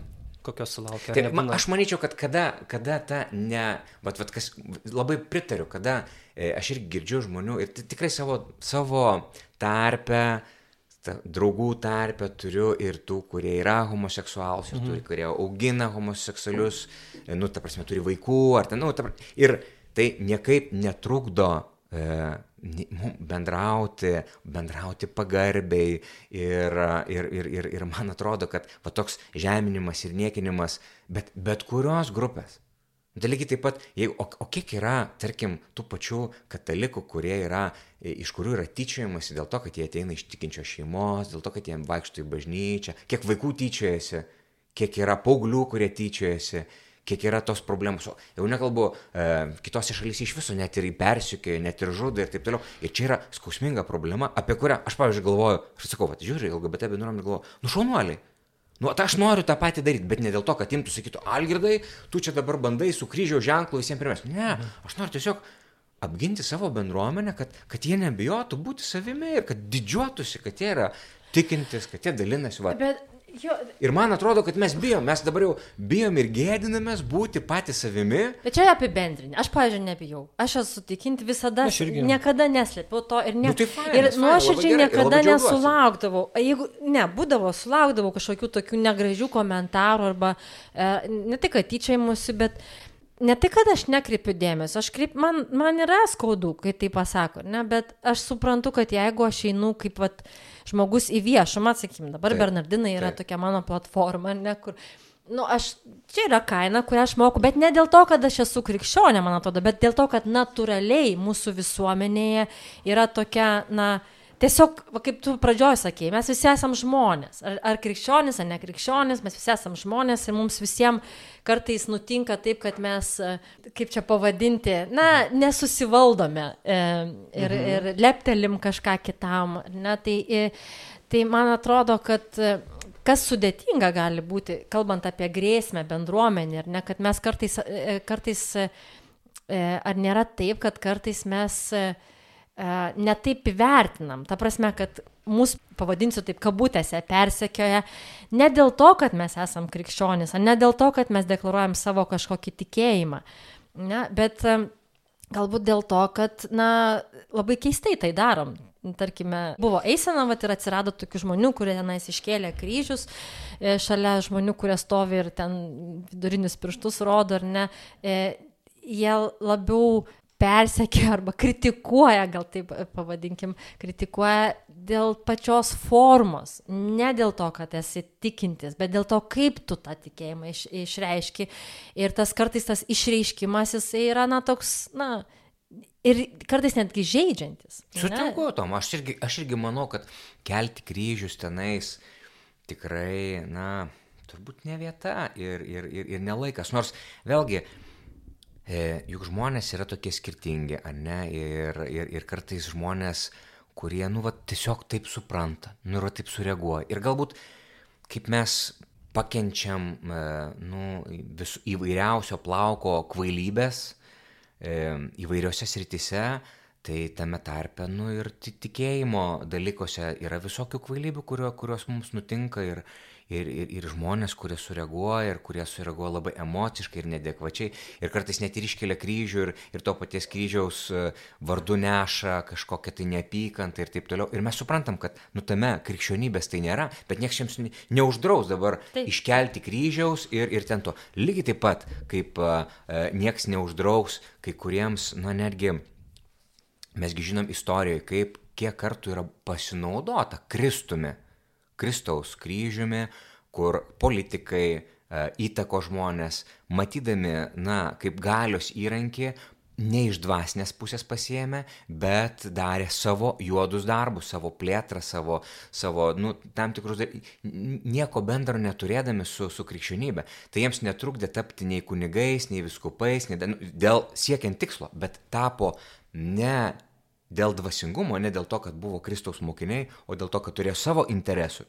kokios sulaukia? Tai, ma, nebūna? aš manyčiau, kad kada, kada ta ne, vat, vat, kas, labai pritariu, kada e, aš irgi girdžiu žmonių ir ti- tikrai savo, savo tarpę, ta, draugų tarpę turiu ir tų, kurie yra homoseksualus, ir turi, kurie augina homoseksualius, e, nu, ta prasme, turi vaikų, ar ten, nu, ta, pra- ir tai niekaip netrukdo bendrauti, bendrauti pagarbiai ir, ir, ir, ir, ir man atrodo, kad va toks žeminimas ir niekinimas, bet bet kurios grupės. Tai lygiai taip pat, jeigu, o, o kiek yra, tarkim, tų pačių katalikų, kurie yra, e, iš kurių yra tyčiojamasi dėl to, kad jie ateina iš tikinčios šeimos, dėl to, kad jie vaikšto į bažnyčią, kiek vaikų tyčiojasi, kiek yra paauglių, kurie tyčiojasi, kiek yra tos problemos. O jau nekalbu, e, kitose šalyse iš viso net ir persikioja, net ir žudo ir taip toliau. Ir čia yra skausminga problema, apie kurią aš, pavyzdžiui, galvoju, aš sakau, va, žiūri, LGBT bendruomenė galvoju, nu šaunuoliai. Nu, tai aš noriu tą patį daryti, bet ne dėl to, kad imtų sakytų, Algirdai, tu čia dabar bandai su kryžiaus ženklu visiems primesti. Ne, aš noriu tiesiog apginti savo bendruomenę, kad, kad jie nebijotų būti savimi ir kad didžiuotųsi, kad jie yra tikintis, kad jie dalinasi. Va. Bet jo, Ir man atrodo, kad mes bijom, mes dabar jau bijom ir gėdinamės būti patys savimi. Bet čia apibendrinti. Aš, pavyzdžiui, nebijau. Aš esu tikinti visada, Aš irgi. niekada neslėpiau to ir, ne, Nu tai fainas, ir nuoširdžiai ir niekada džiaugiuosi. nesulaukdavau. Jeigu, ne, būdavo, sulaukdavau kažkokių tokių negražių komentarų arba e, ne tik atyčiaimusi, bet ne tai, kad aš nekreipiu dėmesio, aš kreip, man, man yra skaudu, kai tai pasako, ne, bet aš suprantu, kad jeigu aš einu kaip vat, žmogus į viešumą, sakykim, dabar Taip, Bernardinai yra taip. tokia mano platforma, ne, kur Nu, aš, čia yra kaina, kurią aš moku, bet ne dėl to, kad aš esu krikščionė, man atrodo, bet dėl to, kad natūraliai mūsų visuomenėje yra tokia, na, tiesiog, va, kaip tu pradžioj sakėjai, mes visi esam žmonės. Ar, ar krikščionis, ar ne krikščionis, mes visi esam žmonės ir mums visiems kartais nutinka taip, kad mes, e, kaip čia pavadinti, na, nesusivaldome e, ir, mhm. ir leptelim kažką kitam. Ne, tai, e, tai man atrodo, kad e, kas sudėtinga gali būti, kalbant apie grėsmę bendruomenį, ir ne, kad mes kartais, kartais ar nėra taip, kad kartais mes netaip įvertinam. Ta prasme, kad mūsų, pavadinsiu taip, kabutėse persekioja ne dėl to, kad mes esam krikščionys, ne dėl to, kad mes deklaruojam savo kažkokį tikėjimą, ne, bet e, galbūt dėl to, kad, na, labai keistai tai darom. Tarkime, buvo eisena, vat, ir atsirado tokių žmonių, kurie tenais iškėlė kryžius, e, šalia žmonių, kurie stovi ir ten vidurinius pirštus rodo, ar ne. E, jie labiau persekia arba kritikuoja, gal taip pavadinkim, kritikuoja dėl pačios formos, ne dėl to, kad esi tikintis, bet dėl to, kaip tu tą tikėjimą iš, išreiški. Ir tas kartais tas išreiškimas, jisai yra, na, toks, na, ir kartais netgi žaidžiantis. Sutinku, Tom, aš irgi, aš irgi manau, kad kelti kryžius tenais tikrai, na, turbūt ne vieta ir, ir, ir, ir nelaikas. Nors vėlgi, E, juk žmonės yra tokie skirtingi, ar ne? Ir, ir, ir kartais žmonės, kurie, nu, va, tiesiog taip supranta, nu, ir taip sureaguoja. Ir galbūt, kaip mes pakenčiam, e, nu, vis įvairiausio plauko kvailybės e, įvairiose sritise, tai tame tarpe, nu, ir tikėjimo dalykuose yra visokių kvailybių, kurio, kurios mums nutinka ir, ir, ir, ir žmonės, kurie sureaguoja ir kurie sureaguoja labai emociškai ir nedekvačiai ir kartais net ir iškelia kryžių ir, ir to paties kryžiaus e, vardu neša kažkokią tai neapykantą ir taip toliau. Ir mes suprantam, kad nu tame krikščionybės tai nėra, bet niekas jiems neuždraus dabar taip. iškelti kryžiaus ir, ir ten to. Lygiai taip pat, kaip uh, nieks neuždraus kai kuriems, na netgi mesgi žinom istorijoje, kaip kiek kartų yra pasinaudota Kristumi Kristaus kryžiumi, kur politikai, e, įtako žmonės, matydami, na, kaip galios įrankį, ne iš dvasinės pusės pasiemė, bet darė savo juodus darbus, savo plėtrą, savo, savo nu, tam tikrus dalykus, nieko bendro neturėdami su, su krikščionybė. Tai jiems netrukdė tapti nei kunigais, nei viskupais, nei, nu, dėl siekiant tikslo, bet tapo ne dėl dvasingumo, ne dėl to, kad buvo Kristaus mokiniai, o dėl to, kad turėjo savo interesų.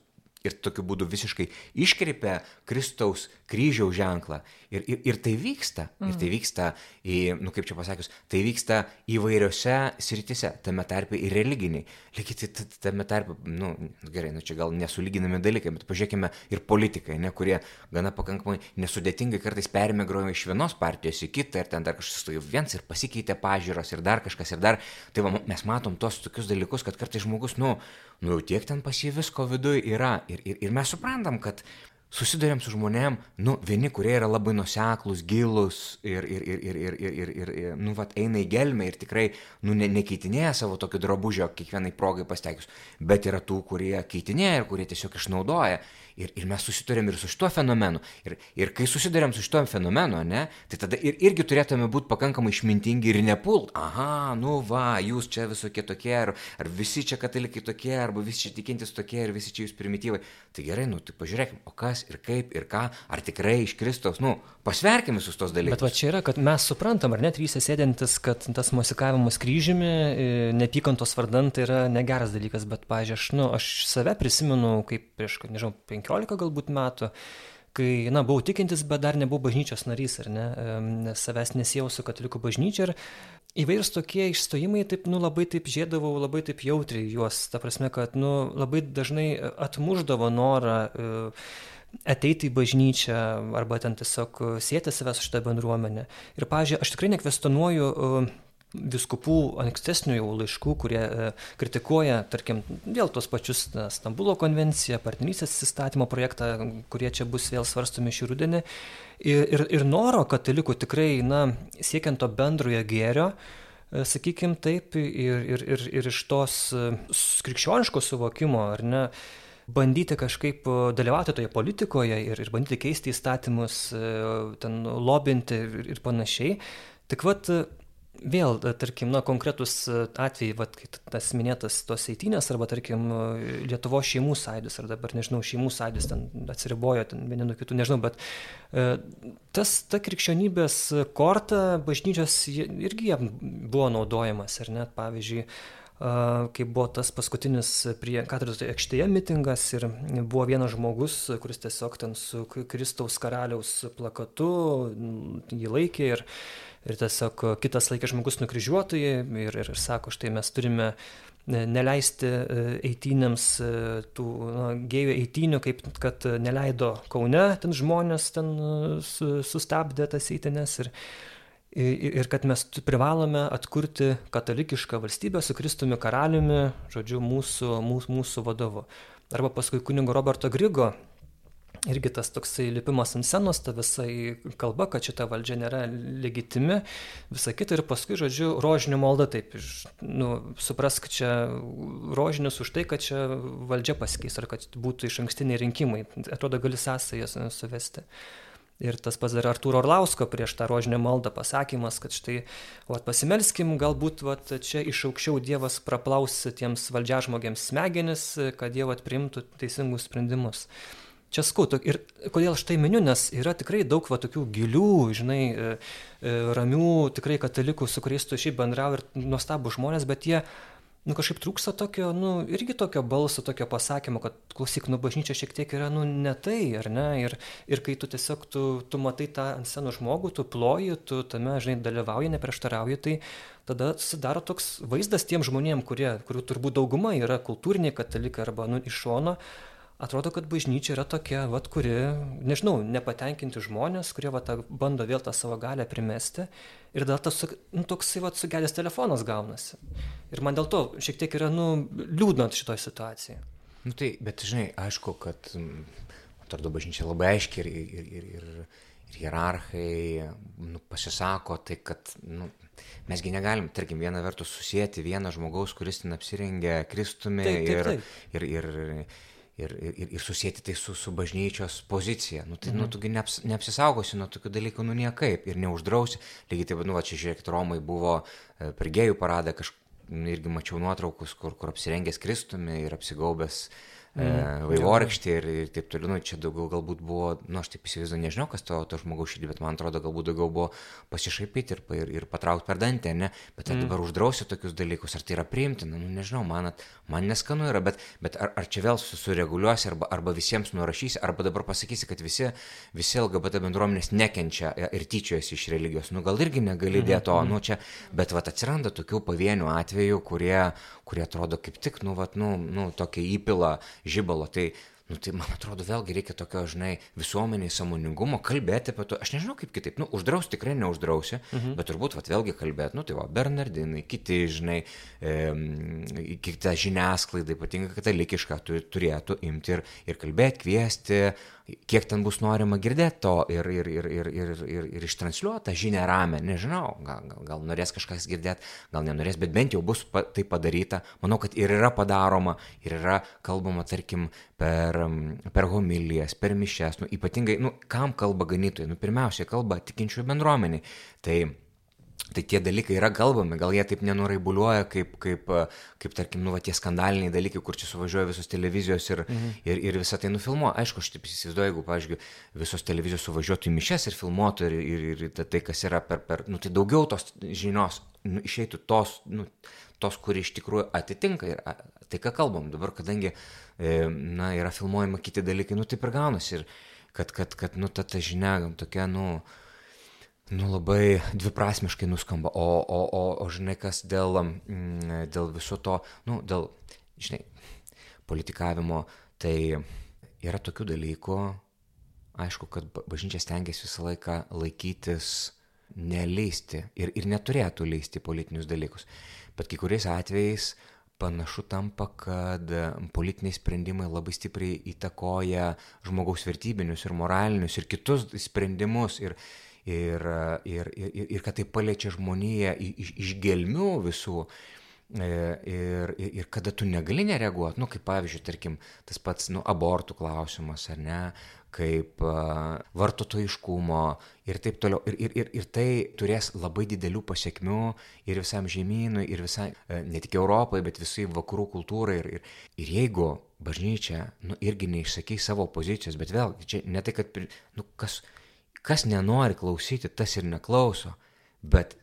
Ir tokiu būdu visiškai iškreipia Kristaus kryžiaus ženklą. Ir, ir, ir tai vyksta. Mm. Ir tai mhm. vyksta, į, nu kaip čia pasakius, tai vyksta įvairiose sritise, tame tarpe ir religiniai. Lygiai tame tarpe, nu gerai, nu čia gal nesulyginami dalykai, bet pažiūrėkime ir politikai, ne, kurie gana pakankamai nesudėtingai kartais permigruoja iš vienos partijos į kitą ir ten dar kažkas stojo viens ir pasikeitė pažiūros ir dar kažkas ir dar. Tai va, mes matom tos tokius dalykus, kad kartais žmogus, nu, nu jau tiek ten pas jį visko viduje yra. Ir, ir, ir mes suprantam, kad susidurėm su žmonėm, nu, vieni, kurie yra labai nuseklus, gilus ir, ir, ir, ir, ir, ir, ir, ir, ir nu, vat, eina į gelmę ir tikrai, nu, ne, nekeitinėja savo tokio drabužio kiekvienai progai pasteikus, bet yra tų, kurie keitinėja ir kurie tiesiog išnaudoja. Ir, ir mes susidurėm ir su šituo fenomenu. Ir, ir kai susidurėm su šituo fenomenu, ne, tai tada ir, irgi turėtume būti pakankamai išmintingi ir nepult. Aha, nu va, jūs čia visokie tokie, ar, ar visi čia katalikai tokie, arba visi čia tikintis tokie, ir visi čia jūs primityvai. Tai gerai, nu tai pažiūrėkime, o kas ir kaip ir ką, ar tikrai iš Kristaus, nu, pasverkim visus tos dalykus. Bet va čia yra, kad mes suprantam, ar net trys sėdintis, kad tas musikavimas kryžiumi, e, nepykantos vardant tai yra negeras dalykas, bet, pažiūrėjau, aš, nu, aš save prisimenu kaip prieš, nežinau, 15 15 galbūt metų, kai, na, buvau tikintis, bet dar nebuvau bažnyčios narys, ar ne, nes savęs nesijausiu katalikų bažnyčia ir įvairūs tokie išstojimai, taip, nu, labai taip žėdavau, labai taip jautriai juos, ta prasme, kad, nu, labai dažnai atmuždavo norą uh, ateiti į bažnyčią arba ten tiesiog sėti savęs su šitą bendruomenę. Ir, pažiūrėjau, aš tikrai nekvestionuoju uh, viskupų ankstesnių jau laiškų, kurie e, kritikuoja, tarkim, vėl tos pačius Stambulo konvenciją, partnerystės įstatymo projektą, kurie čia bus vėl svarstomi šį rudenį. Ir, ir, ir noro katalikų tikrai, na, siekiant to bendrojo gėrio, e, sakykime taip, ir, ir, ir, ir iš tos e, krikščioniško suvokimo, ar ne, bandyti kažkaip dalyvauti toje politikoje ir, ir bandyti keisti įstatymus, ten lobinti ir, ir panašiai. Tik vat Vėl, e, tarkim, na, konkretus e, atvejai, vat, kai tas minėtas tos eitynės, arba, tarkim, e, Lietuvo šeimų sąjūdis, ar dabar, nežinau, šeimų sąjūdis ten atsiribojo, ten vieni nuo kitų, nežinau, bet tas, ta krikščionybės korta bažnyčios irgi buvo naudojamas, ar net, pavyzdžiui, kai buvo tas paskutinis prie katedros aikštėje mitingas ir buvo vienas žmogus, kuris tiesiog ten su Kristaus karaliaus plakatu jį laikė ir ir tiesiog kitas laikė žmogus nukryžiuotojai ir, ir sako, štai mes turime neleisti e, eitynėms e, tų na, gėjų eitynių, kaip kad neleido Kaune, ten žmonės ten e, sustabdė tas eitynės ir, ir kad mes privalome atkurti katalikišką valstybę su Kristumi karaliumi, žodžiu, mūsų, mūsų, mūsų vadovu. Arba paskui kunigo Roberto Grigo irgi tas toksai lipimas ant scenos, ta visai kalba, kad šita valdžia nėra legitimi, visa kita ir paskui, žodžiu, rožinio malda, taip, nu, suprask, čia rožinius už tai, kad čia valdžia pasikeis ar kad būtų iš ankstiniai rinkimai. Atrodo, gali sąsajas suvesti. Ir tas pats dar Artūro Orlausko prieš tą rožinę maldą pasakymas, kad štai, o pasimelskim, galbūt vat, čia iš aukščiau Dievas praplaus tiems valdžiažmogiams smegenis, kad Dievas priimtų teisingus sprendimus čia skaudu. Ir kodėl aš tai miniu, nes yra tikrai daug va tokių gilių, žinai, e, e, ramių, tikrai katalikų, su kuriais tu šiaip bendrauji ir nuostabų žmonės, bet jie, nu kažkaip trūksta tokio, nu irgi tokio balso, tokio pasakymo, kad klausyk, nu bažnyčia šiek tiek yra, nu ne tai, ar ne? Ir, ir kai tu tiesiog, tu, tu matai tą ant scenos žmogų, tu ploji, tu tame, žinai, dalyvauji, neprieštarauji, tai tada susidaro toks vaizdas tiem žmonėm, kurie, kurių turbūt dauguma yra kultūriniai katalikai arba, nu, iš šono, atrodo, kad bažnyčia yra tokia, vat, kuri, nežinau, nepatenkinti žmonės, kurie vat, bando vėl tą savo galę primesti ir tada tas nu, toksai vat, sugedęs telefonas gaunasi. Ir man dėl to šiek tiek yra nu, liūdna šitoje situacijoje. Nu, tai, bet žinai, aišku, kad, atrodo, bažnyčia labai aiškiai ir, ir, ir, ir, ir hierarchai nu, pasisako, tai kad nu, mesgi negalim, tarkim, vieną vertus susijęti vieną žmogaus, kuris ten apsirengia Kristumi taip, taip, taip. ir, ir, ir ir, ir, ir susijęti tai su, su bažnyčios pozicija. Nu, tai, nu, mhm. nu, tugi neaps, neapsisaugosi nuo tokių dalykų, nu niekaip ir neuždrausi. Lygiai taip, nu, va, čia žiūrėkit, Romai buvo e, per gėjų paradą, kažkaip irgi mačiau nuotraukus, kur, kur apsirengęs Kristumi ir apsigaubęs mm. vaivorykštė ir, ir taip toliau, nu, čia daugiau galbūt buvo, nu, aš taip įsivaizduoju, nežinau, kas to, to žmogaus širdį, bet man atrodo, galbūt daugiau buvo pasišaipyti ir, ir, ir patraukti per dantę, ne, bet ar mm. dabar uždrausi tokius dalykus, ar tai yra priimtina, nu, nežinau, man, man neskanu yra, bet, bet ar, ar čia vėl sureguliuosi arba, arba visiems nurašysi, arba dabar pasakysi, kad visi, visi LGBT bendruomenės nekenčia ir tyčiojasi iš religijos, nu, gal irgi negali dėti to, mm. nu, čia, bet, va, atsiranda tokių pavienių atvejų, kurie, kurie atrodo kaip tik, nu, vat, nu, nu, tokia įpila žibalo. Tai, nu, tai man atrodo, vėlgi reikia tokio, žinai, visuomeniai samoningumo, kalbėti apie to. Aš nežinau kaip kitaip, nu, uždraus tikrai neuždrausi, mhm. bet turbūt, vat, vėlgi kalbėti, nu, tai va, Bernardinai, kiti, žinai, e, kita žiniasklaida, ypatingai katalikiška, tu, turėtų imti ir, ir kalbėti, kviesti, kiek ten bus norima girdėti to ir, ir, ir, ir, ir, ir, ir ištransliuoti tą žinią ramę, nežinau, gal, gal, gal norės kažkas girdėti, gal nenorės, bet bent jau bus pa, tai padaryta. Manau, kad ir yra padaroma, ir yra kalbama, tarkim, per, per homilijas, per mišes, nu, ypatingai, nu, kam kalba ganytojai, nu, pirmiausia, kalba tikinčiųjų bendruomeniai. Tai Tai tie dalykai yra kalbami, gal jie taip nenuraibuliuoja, kaip, kaip, kaip tarkim, nu, va, tie skandaliniai dalykai, kur čia suvažiuoja visos televizijos ir, mhm. ir, ir visą tai nufilmuoja. Aišku, aš taip įsivaizduoju, jeigu, pavyzdžiui, visos televizijos suvažiuotų į mišes ir filmuotų ir, ir, ir tai, kas yra per, per, nu, tai daugiau tos žinios nu, išeitų tos, nu, tos, kuri iš tikrųjų atitinka ir tai, ką kalbam. Dabar, kadangi, e, na, yra filmuojama kiti dalykai, nu, taip ir gaunasi. Ir kad, kad, kad, nu, ta, ta žinia tokia, nu, nu, labai dviprasmiškai nuskamba. O, o, o, o žinai, kas dėl, mm, dėl viso to, nu, dėl, žinai, politikavimo, tai yra tokių dalykų, aišku, kad bažnyčia stengiasi visą laiką laikytis, neleisti ir, ir neturėtų leisti politinius dalykus. Bet kai kuriais atvejais panašu tampa, kad politiniai sprendimai labai stipriai įtakoja žmogaus vertybinius ir moralinius ir kitus sprendimus. Ir, ir, ir, ir, ir kad tai paliečia žmoniją iš, iš gelmių visų. E, ir, ir, ir kada tu negali nereaguoti, nu, kaip pavyzdžiui, tarkim, tas pats, nu, abortų klausimas, ar ne, kaip uh, vartotojiškumo ir taip toliau. Ir, ir, ir, ir tai turės labai didelių pasiekmių ir visam žemynui, ir visai, uh, ne tik Europai, bet visai vakarų kultūrai. Ir, ir, ir jeigu bažnyčia, nu, irgi neišsakys savo pozicijos, bet vėl, čia ne tai, kad, nu, kas, kas nenori klausyti, tas ir neklauso. Bet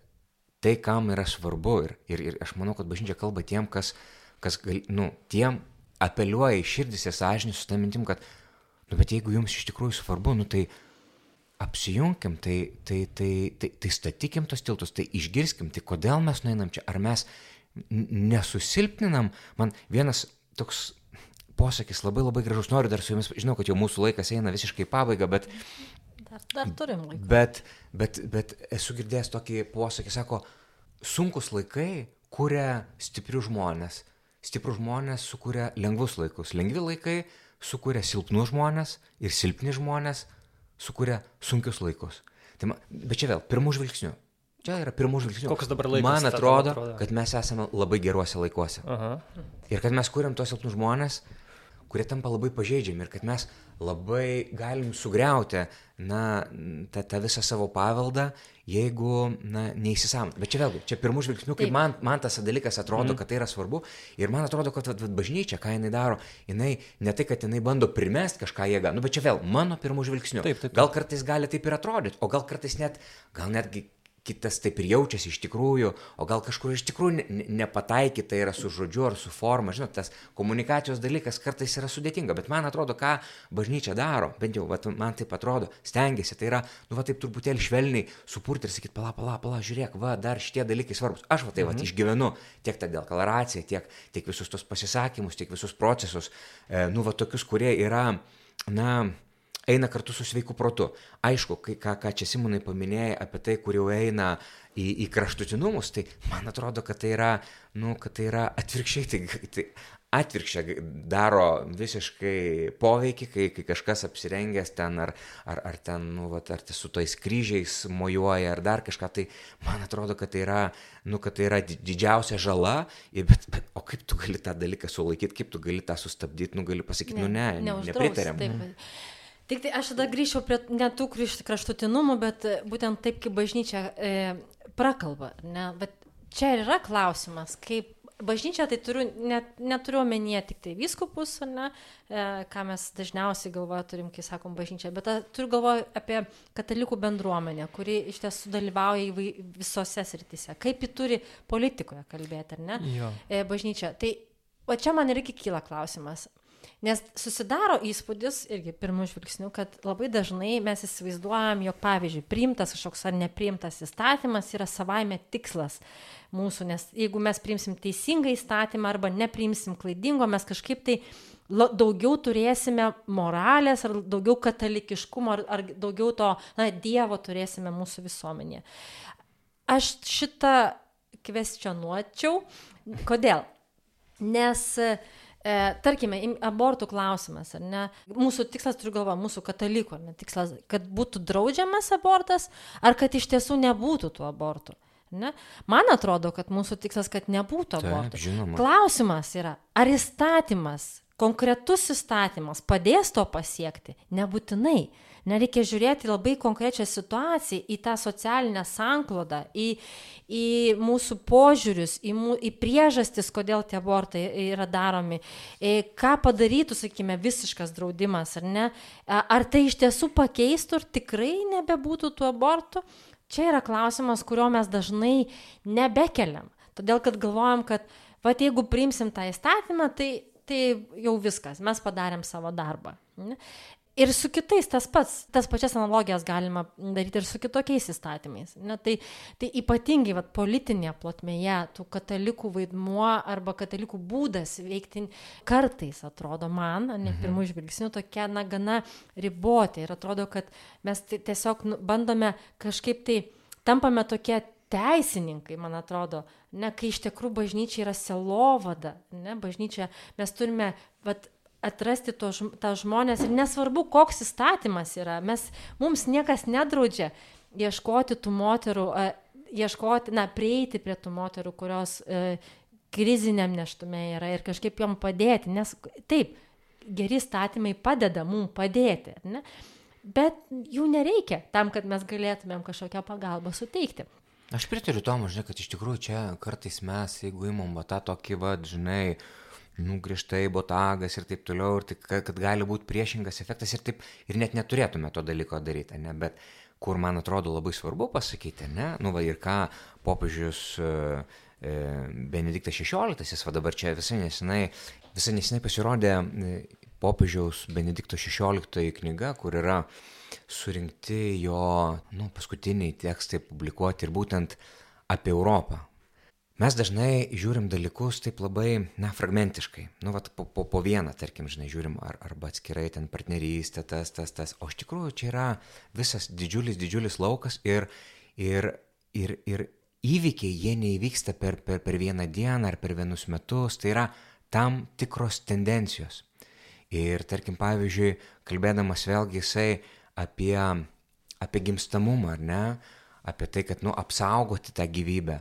tai, kam yra svarbu, ir, ir, ir aš manau, kad bažnyčia kalba tiem, kas, kas gal, nu, tiem apeliuoja į širdis ir sąžinį su tą mintim, kad, nu, bet jeigu jums iš tikrųjų svarbu, nu, tai apsijunkim, tai, tai, tai, tai, tai statykim tos tiltus, tai išgirskim, tai kodėl mes nueinam čia, ar mes nesusilpninam. Man vienas toks posakis labai labai gražus, noriu dar su jumis, žinau, kad jau mūsų laikas eina visiškai į pabaigą, bet Dar, dar turim laiko. Bet, bet, bet esu girdėjęs tokį posakį, sako, sunkus laikai kuria stiprius žmonės. Stiprus žmonės sukuria lengvus laikus. Lengvi laikai sukuria silpnus žmonės ir silpni žmonės sukuria sunkius laikus. Tai man, bet čia vėl, pirmų žvilgsnių. Čia yra pirmų žvilgsnių. Koks dabar laikas? Man atrodo, atrodo? kad mes esame labai geruose laikuose. Aha. Ir kad mes kuriam tos silpnus žmonės, kurie tampa labai pažeidžiami ir kad mes labai galim sugriauti, na, tą, tą visą savo paveldą, jeigu, na, neįsisam. Bet čia vėlgi, čia pirmų žvilgsnių, kaip Taip. man, man tas dalykas atrodo, mm. kad tai yra svarbu. Ir man atrodo, kad vat, vat, bažnyčia, ką jinai daro, jinai ne tai, kad jinai bando primest kažką jėgą, nu, bet čia vėl mano pirmų žvilgsnių. Taip, taip, taip. Gal kartais gali taip ir atrodyti, o gal kartais net, gal netgi kitas taip ir jaučiasi iš tikrųjų, o gal kažkur iš tikrųjų ne- ne- nepataikyta yra su žodžiu ar su forma. Žinot, tas komunikacijos dalykas kartais yra sudėtinga, bet man atrodo, ką bažnyčia daro, bent jau vat, man taip atrodo, stengiasi, tai yra, nu, va taip truputėlį švelniai supurti ir sakyti, pala, pala, pala, žiūrėk, va, dar šitie dalykai svarbus. Aš va tai va išgyvenu tiek tą deklaraciją, tiek, tiek visus tos pasisakymus, tiek visus procesus, e, nu, va tokius, kurie yra, na, eina kartu su sveiku protu. Aišku, kai, ką, ką čia Simonai paminėjai apie tai, kur jau eina į, į kraštutinumus, tai man atrodo, kad tai yra, nu, kad tai yra atvirkščiai, tai, tai atvirkščia g- daro visiškai poveikį, kai, kai kažkas apsirengęs ten ar, ar, ar ten, nu, vat, ar su tais kryžiais mojuoja ar dar kažką, tai man atrodo, kad tai yra, nu, kad tai yra di- didžiausia žala, bet, bet o kaip tu gali tą dalyką sulaikyti, kaip tu gali tą sustabdyti, nu, gali pasakyti, nu, ne, neuždraus, nepritariam. Taip. Tik tai aš tada grįžčiau prie ne tų kraštutinumų, bet e, būtent taip, kaip bažnyčia e, prakalba. Ne? Bet čia ir yra klausimas, kaip bažnyčia, tai turiu, net, neturiu omenyje tik tai vyskupus, ne, e, ką mes dažniausiai galvoje turim, kai sakom bažnyčia, bet a, turiu galvoje apie katalikų bendruomenę, kuri iš tiesų dalyvauja įvai, visose srityse. Kaip ji turi politikoje kalbėti, ar ne? Jo. e, bažnyčia. Tai o čia man irgi kyla klausimas. Nes susidaro įspūdis, irgi pirmų žvilgsnių, kad labai dažnai mes įsivaizduojam, jog pavyzdžiui, priimtas kažkoks ar nepriimtas įstatymas yra savaime tikslas mūsų, nes jeigu mes priimsim teisingą įstatymą arba nepriimsim klaidingo, mes kažkaip tai daugiau turėsime moralės ar daugiau katalikiškumo ar, ar daugiau to, na, Dievo turėsime mūsų visuomenėje. Aš šitą kvestionuočiau. Kodėl? Nes, e, tarkime, im- abortų klausimas, ar ne? Mūsų tikslas, turiu galvą, mūsų katalikų, ar ne? Tikslas, kad būtų draudžiamas abortas, ar kad iš tiesų nebūtų tų abortų. Ne? Man atrodo, kad mūsų tikslas, kad nebūtų Taip, abortų. žinoma. Klausimas yra, ar įstatymas, konkretus įstatymas padės to pasiekti? Nebūtinai. Nereikia žiūrėti labai konkrečią situaciją, į tą socialinę sanklodą, į, į mūsų požiūrius, į, mū, į priežastis, kodėl tie abortai yra daromi, į ką padarytų, sakykime, visiškas draudimas, ar ne? A- Ar tai iš tiesų pakeistų ir tikrai nebebūtų tų abortų? Čia yra klausimas, kurio mes dažnai nebekeliam. Todėl, kad galvojam, kad, va, jeigu priimsim tą įstatymą, tai, tai jau viskas, mes padarėm savo darbą. Ir su kitais tas pats, tas pačias analogijas galima daryti ir su kitokiais įstatymais. Ne? Tai, tai ypatingai vat, politinėje plotmėje tų katalikų vaidmuo arba katalikų būdas veikti kartais atrodo man, ne pirmų žvilgsnių, tokia na, gana riboti. Ir atrodo, kad mes tai tiesiog nu, bandome kažkaip tai tampame tokie teisininkai, man atrodo, ne, kai iš tikrųjų bažnyčia yra selovada, ne, bažnyčia mes turime, vat, atrasti to, tą žmonės ir nesvarbu, koks įstatymas yra, mes, mums niekas nedraudžia ieškoti tų moterų, ieškoti, na, prieiti prie tų moterų, kurios e, kriziniam neštume yra ir kažkaip jom padėti, nes taip, geri statymai padeda mums padėti, ne? bet jų nereikia tam, kad mes galėtumėm kažkokią pagalbą suteikti. Aš pritariu tomu, žinai, kad iš tikrųjų čia kartais mes, jeigu imam va tą tokį, va, žinai, nu, grįžtai botagas ir taip toliau, ir tai, kad, kad gali būti priešingas efektas ir taip, ir net neturėtume to dalyko daryti, ne, bet kur man atrodo labai svarbu pasakyti, ne, nu, va, ir ką popiežius e, Benediktas XVI, va dabar čia visai nesenai, visai nesenai pasirodė e, popiežiaus Benedikto XVI knyga, kur yra surinkti jo nu, paskutiniai tekstai publikuoti ir būtent apie Europą. Mes dažnai žiūrim dalykus taip labai, na, fragmentiškai. Nu, vat, po, po, po vieną, tarkim, žinai, žiūrim ar, arba atskirai ten partnerystė, tas, tas, tas. O iš tikrųjų čia yra visas didžiulis, didžiulis laukas ir, ir, ir, ir įvykiai, jie neįvyksta per, per, per vieną dieną ar per vienus metus. Tai yra tam tikros tendencijos. Ir tarkim, pavyzdžiui, kalbėdamas vėlgi jisai apie, apie gimstamumą, ar ne, apie tai, kad, nu, apsaugoti tą gyvybę,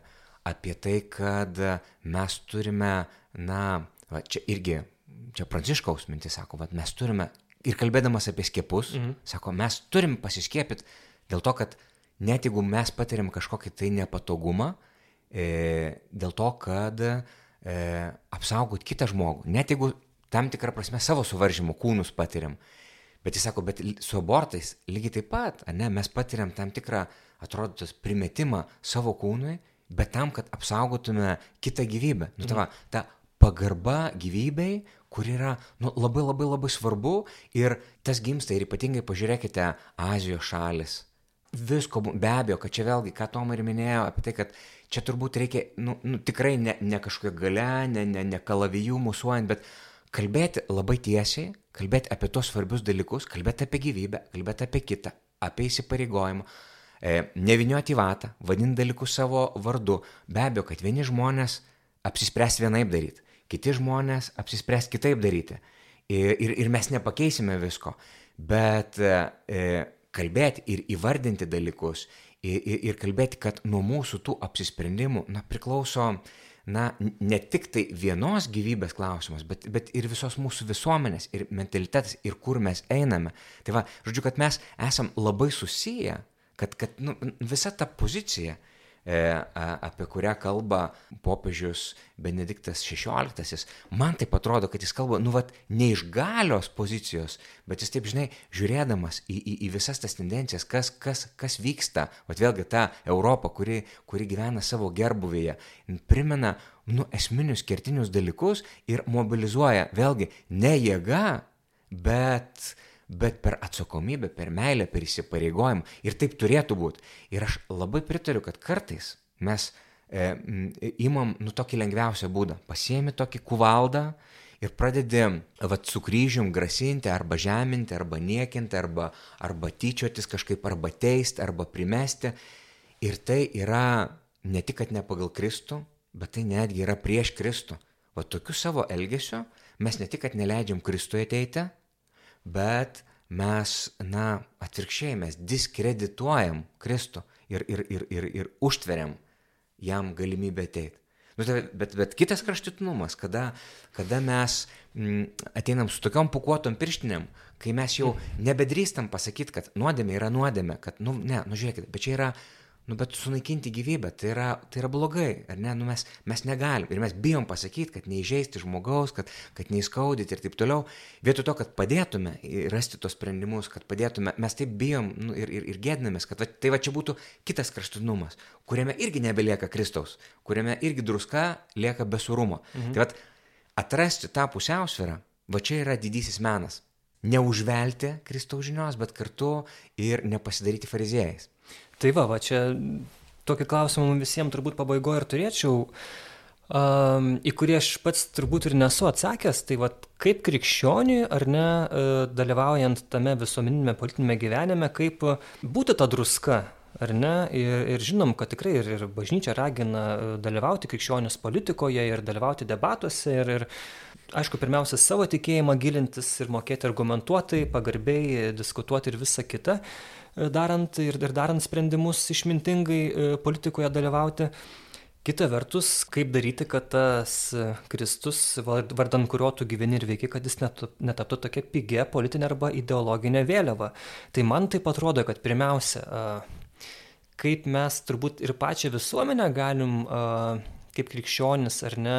apie tai, kad mes turime, na, va, čia irgi, čia Pranciškaus mintis sako, va, mes turime, ir kalbėdamas apie skiepus, mhm. sako, mes turim pasiskiepyti dėl to, kad net jeigu mes patiriam kažkokį tai nepatogumą, e, dėl to, kad e, apsaugot kitą žmogų, net jeigu tam tikrą prasme savo suvaržymų kūnus patiriam. Bet jis sako, bet su abortais lygiai taip pat, ne, mes patiriam tam tikrą, atrodytos, primetimą savo kūnui, bet tam, kad apsaugotume kitą gyvybę. Nu, tava, ta pagarba gyvybei, kur yra nu, labai labai labai svarbu ir tas gimsta ir ypatingai pažiūrėkite Azijos šalis. Visko, be abejo, kad čia vėlgi, ką Toma ir minėjo, apie tai, kad čia turbūt reikia, nu, nu tikrai ne, ne kažkokia gale, ne, ne, ne kalavijų musuojant, bet kalbėti labai tiesiai, kalbėti apie tos svarbius dalykus, kalbėti apie gyvybę, kalbėti apie kitą, apie įsipareigojimą, e, nevinioti į vatą, vadinti dalykus savo vardu. Be abejo, kad vieni žmonės apsispręs vienaip daryti, kiti žmonės apsispręs kitaip daryti. Ir, ir, ir mes nepakeisime visko, bet e, kalbėti ir įvardinti dalykus ir, ir, ir kalbėti, kad nuo mūsų tų apsisprendimų na, priklauso na, ne tik tai vienos gyvybės klausimas, bet, bet ir visos mūsų visuomenės, ir mentalitetas, ir kur mes einame. Tai va, žodžiu, kad mes esam labai susiję, kad, kad nu, visa ta pozicija, E, apie kurią kalba popiežius Benediktas XVI, man taip atrodo, kad jis kalba, nu, vat, ne iš galios pozicijos, bet jis taip, žinai, žiūrėdamas į, į, į visas tas tendencijas, kas, kas, kas vyksta, vat vėlgi ta Europa, kuri, kuri gyvena savo gerbuvėje, primena, nu, esminius kertinius dalykus ir mobilizuoja, vėlgi, ne jėga, bet bet per atsakomybę, per meilę, per įsipareigojimą. Ir taip turėtų būti. Ir aš labai pritariu, kad kartais mes e, imam nu tokį lengviausią būdą. Pasiemi tokį kuvaldą ir pradedi vat, su kryžium grasinti, arba žeminti, arba niekinti, arba, arba tyčiotis kažkaip, arba teisti, arba primesti. Ir tai yra ne tik, kad ne pagal Kristų, bet tai netgi yra prieš Kristų. O tokiu savo elgesiu mes ne tik, kad neleidžiam Kristui ateiti, bet mes, na, atvirkščiai mes diskredituojam Kristų ir, ir, ir, ir, ir užtveriam jam galimybę ateiti. Nu, tai, bet, bet kitas kraštutinumas, kada, kada mes m, mm, ateinam su tokiom pukuotom pirštinėm, kai mes jau nebedrįstam pasakyti, kad nuodėmė yra nuodėmė, kad, nu, ne, nu žiūrėkit, bet čia yra Nu, bet sunaikinti gyvybę, tai yra, tai yra blogai, ar ne? Nu, mes, mes negalim ir mes bijom pasakyti, kad neįžeisti žmogaus, kad, kad neįskaudyti ir taip toliau. Vietoj to, kad padėtume rasti tos sprendimus, kad padėtume, mes taip bijom nu, ir, ir, ir gėdinamės, kad va, tai va čia būtų kitas kraštutinumas, kuriame irgi nebelieka Kristaus, kuriame irgi druska lieka besurumo. Mhm. Tai va, atrasti tą pusiausvyrą, va čia yra didysis menas. Neužvelti Kristaus žinios, bet kartu ir nepasidaryti fariziejais. Tai va, va čia tokį klausimą visiems turbūt pabaigoje ir turėčiau, um, į kurį aš pats turbūt ir nesu atsakęs, tai va, kaip krikščioniui ar ne, uh, dalyvaujant tame visuomeninėme politinėme gyvenime, kaip būti ta druska, ar ne? Ir, ir žinom, kad tikrai ir, ir bažnyčia ragina uh, dalyvauti krikščionės politikoje ir dalyvauti debatuose ir, ir aišku, pirmiausia, savo tikėjimą gilintis ir mokėti argumentuotai, pagarbiai diskutuoti ir visa kita darant ir, ir darant sprendimus išmintingai e, politikoje dalyvauti. Kita vertus, kaip daryti, kad tas Kristus, vardan kurio tu gyveni ir veiki, kad jis netaptų tokia pigia politinė arba ideologinė vėliava. Tai man tai atrodo, kad pirmiausia, kaip mes turbūt ir pačią visuomenę galim, kaip krikščionis ar ne,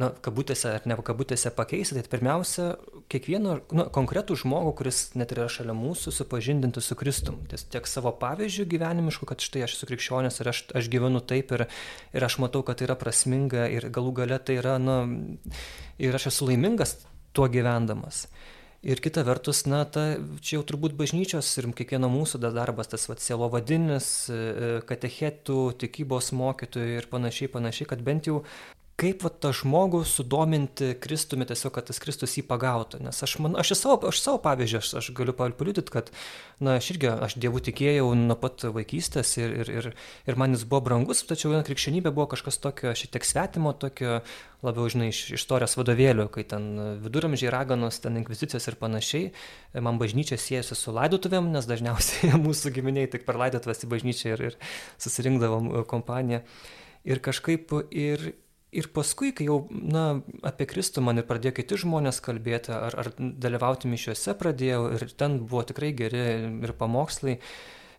na, kabutėse ar ne kabutėse pakeisti, tai pirmiausia, kiekvieną nu, konkretų žmogų, kuris net yra šalia mūsų, supažindinti su Kristum. Ties, tiek savo pavyzdžių gyvenimišku, kad štai aš esu krikščionis ir aš, aš gyvenu taip ir, ir aš matau, kad tai yra prasminga ir galų gale tai yra, na, ir aš esu laimingas tuo gyvendamas. Ir kita vertus, na, ta, čia jau turbūt bažnyčios ir kiekvieno mūsų darbas, tas va, sielo vadinis, e, katechetų, tikybos mokytojų ir panašiai, panašiai, kad bent jau kaip va tą žmogų sudominti Kristumi tiesiog, kad tas Kristus jį pagautų. Nes aš, man, aš, savo, aš savo pavyzdžių, aš, aš galiu paliudyti, kad, na, aš irgi, aš dievų tikėjau nuo pat vaikystės ir, ir, ir, ir man jis buvo brangus, tačiau viena krikščionybė buvo kažkas tokio šiek tiek svetimo, tokio labiau, žinai, iš istorijos vadovėlių, kai ten viduramžiai raganos, ten inkvizicijos ir panašiai. Man bažnyčia siejasi su laidotuvėm, nes dažniausiai mūsų giminiai tik per laidotuvės į bažnyčią ir, ir susirinkdavom kompaniją. Ir kažkaip ir, ir paskui, kai jau, na, apie Kristų man ir pradėjo kiti žmonės kalbėti, ar, ar dalyvauti mišiuose pradėjau, ir ten buvo tikrai geri ir pamokslai,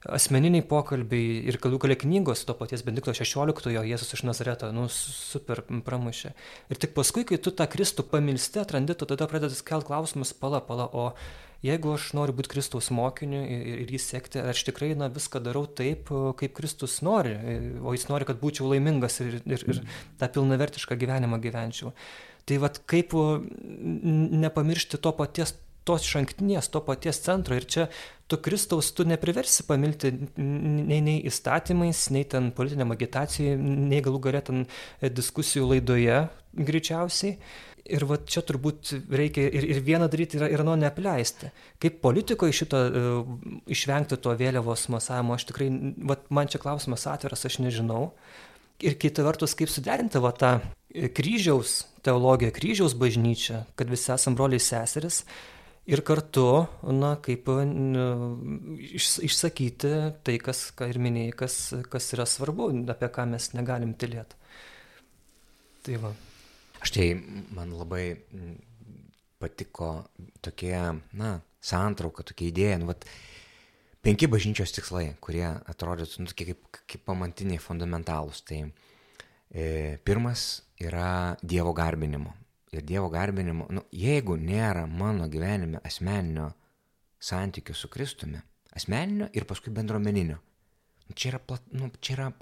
asmeniniai pokalbiai ir galų galia knygos to paties Benedikto XVI, Jėzus iš Nazareto, nu, super pramušė. Ir tik paskui, kai tu tą Kristų pamilsti, atrandi, tu tada pradedi kelt klausimus, pala, pala, o jeigu aš noriu būti Kristaus mokiniu ir, ir jį sekti, aš tikrai na, viską darau taip, kaip Kristus nori, o jis nori, kad būčiau laimingas ir, ir, ir tą pilnavertišką gyvenimą gyvenčiau. Tai vad kaip nepamiršti to paties tos šanktinės, to paties centro. Ir čia tu Kristaus tu nepriversi pamilti nei, nei įstatymais, nei ten politiniam agitacijai, nei galų galę ten diskusijų laidoje greičiausiai. Ir va čia turbūt reikia ir, ir vieną daryti ir, ir nuo neapleisti. Kaip politikoje šito uh, išvengti to vėliavos masavimo, aš tikrai, va, man čia klausimas atviras, aš nežinau. Ir kita vertus, kaip suderinti va tą kryžiaus teologiją, kryžiaus bažnyčią, kad visi esam broliai seseris. Ir kartu, na, kaip iš, išsakyti tai, kas, ką ir minėjai, kas, kas yra svarbu, apie ką mes negalim tylėti. Tai va. Aš tai man labai mm, patiko tokia, na, santrauka, tokia idėja. Nu, vat, penki bažnyčios tikslai, kurie atrodytų nu, kaip, kaip pamantiniai fundamentalūs. Tai e, pirmas yra Dievo garbinimo. Ir Dievo garbinimo, nu, jeigu nėra mano gyvenime asmeninio santykių su Kristumi, asmeninio ir paskui bendruomeninio, nu, čia, yra plat, nu, čia, yra,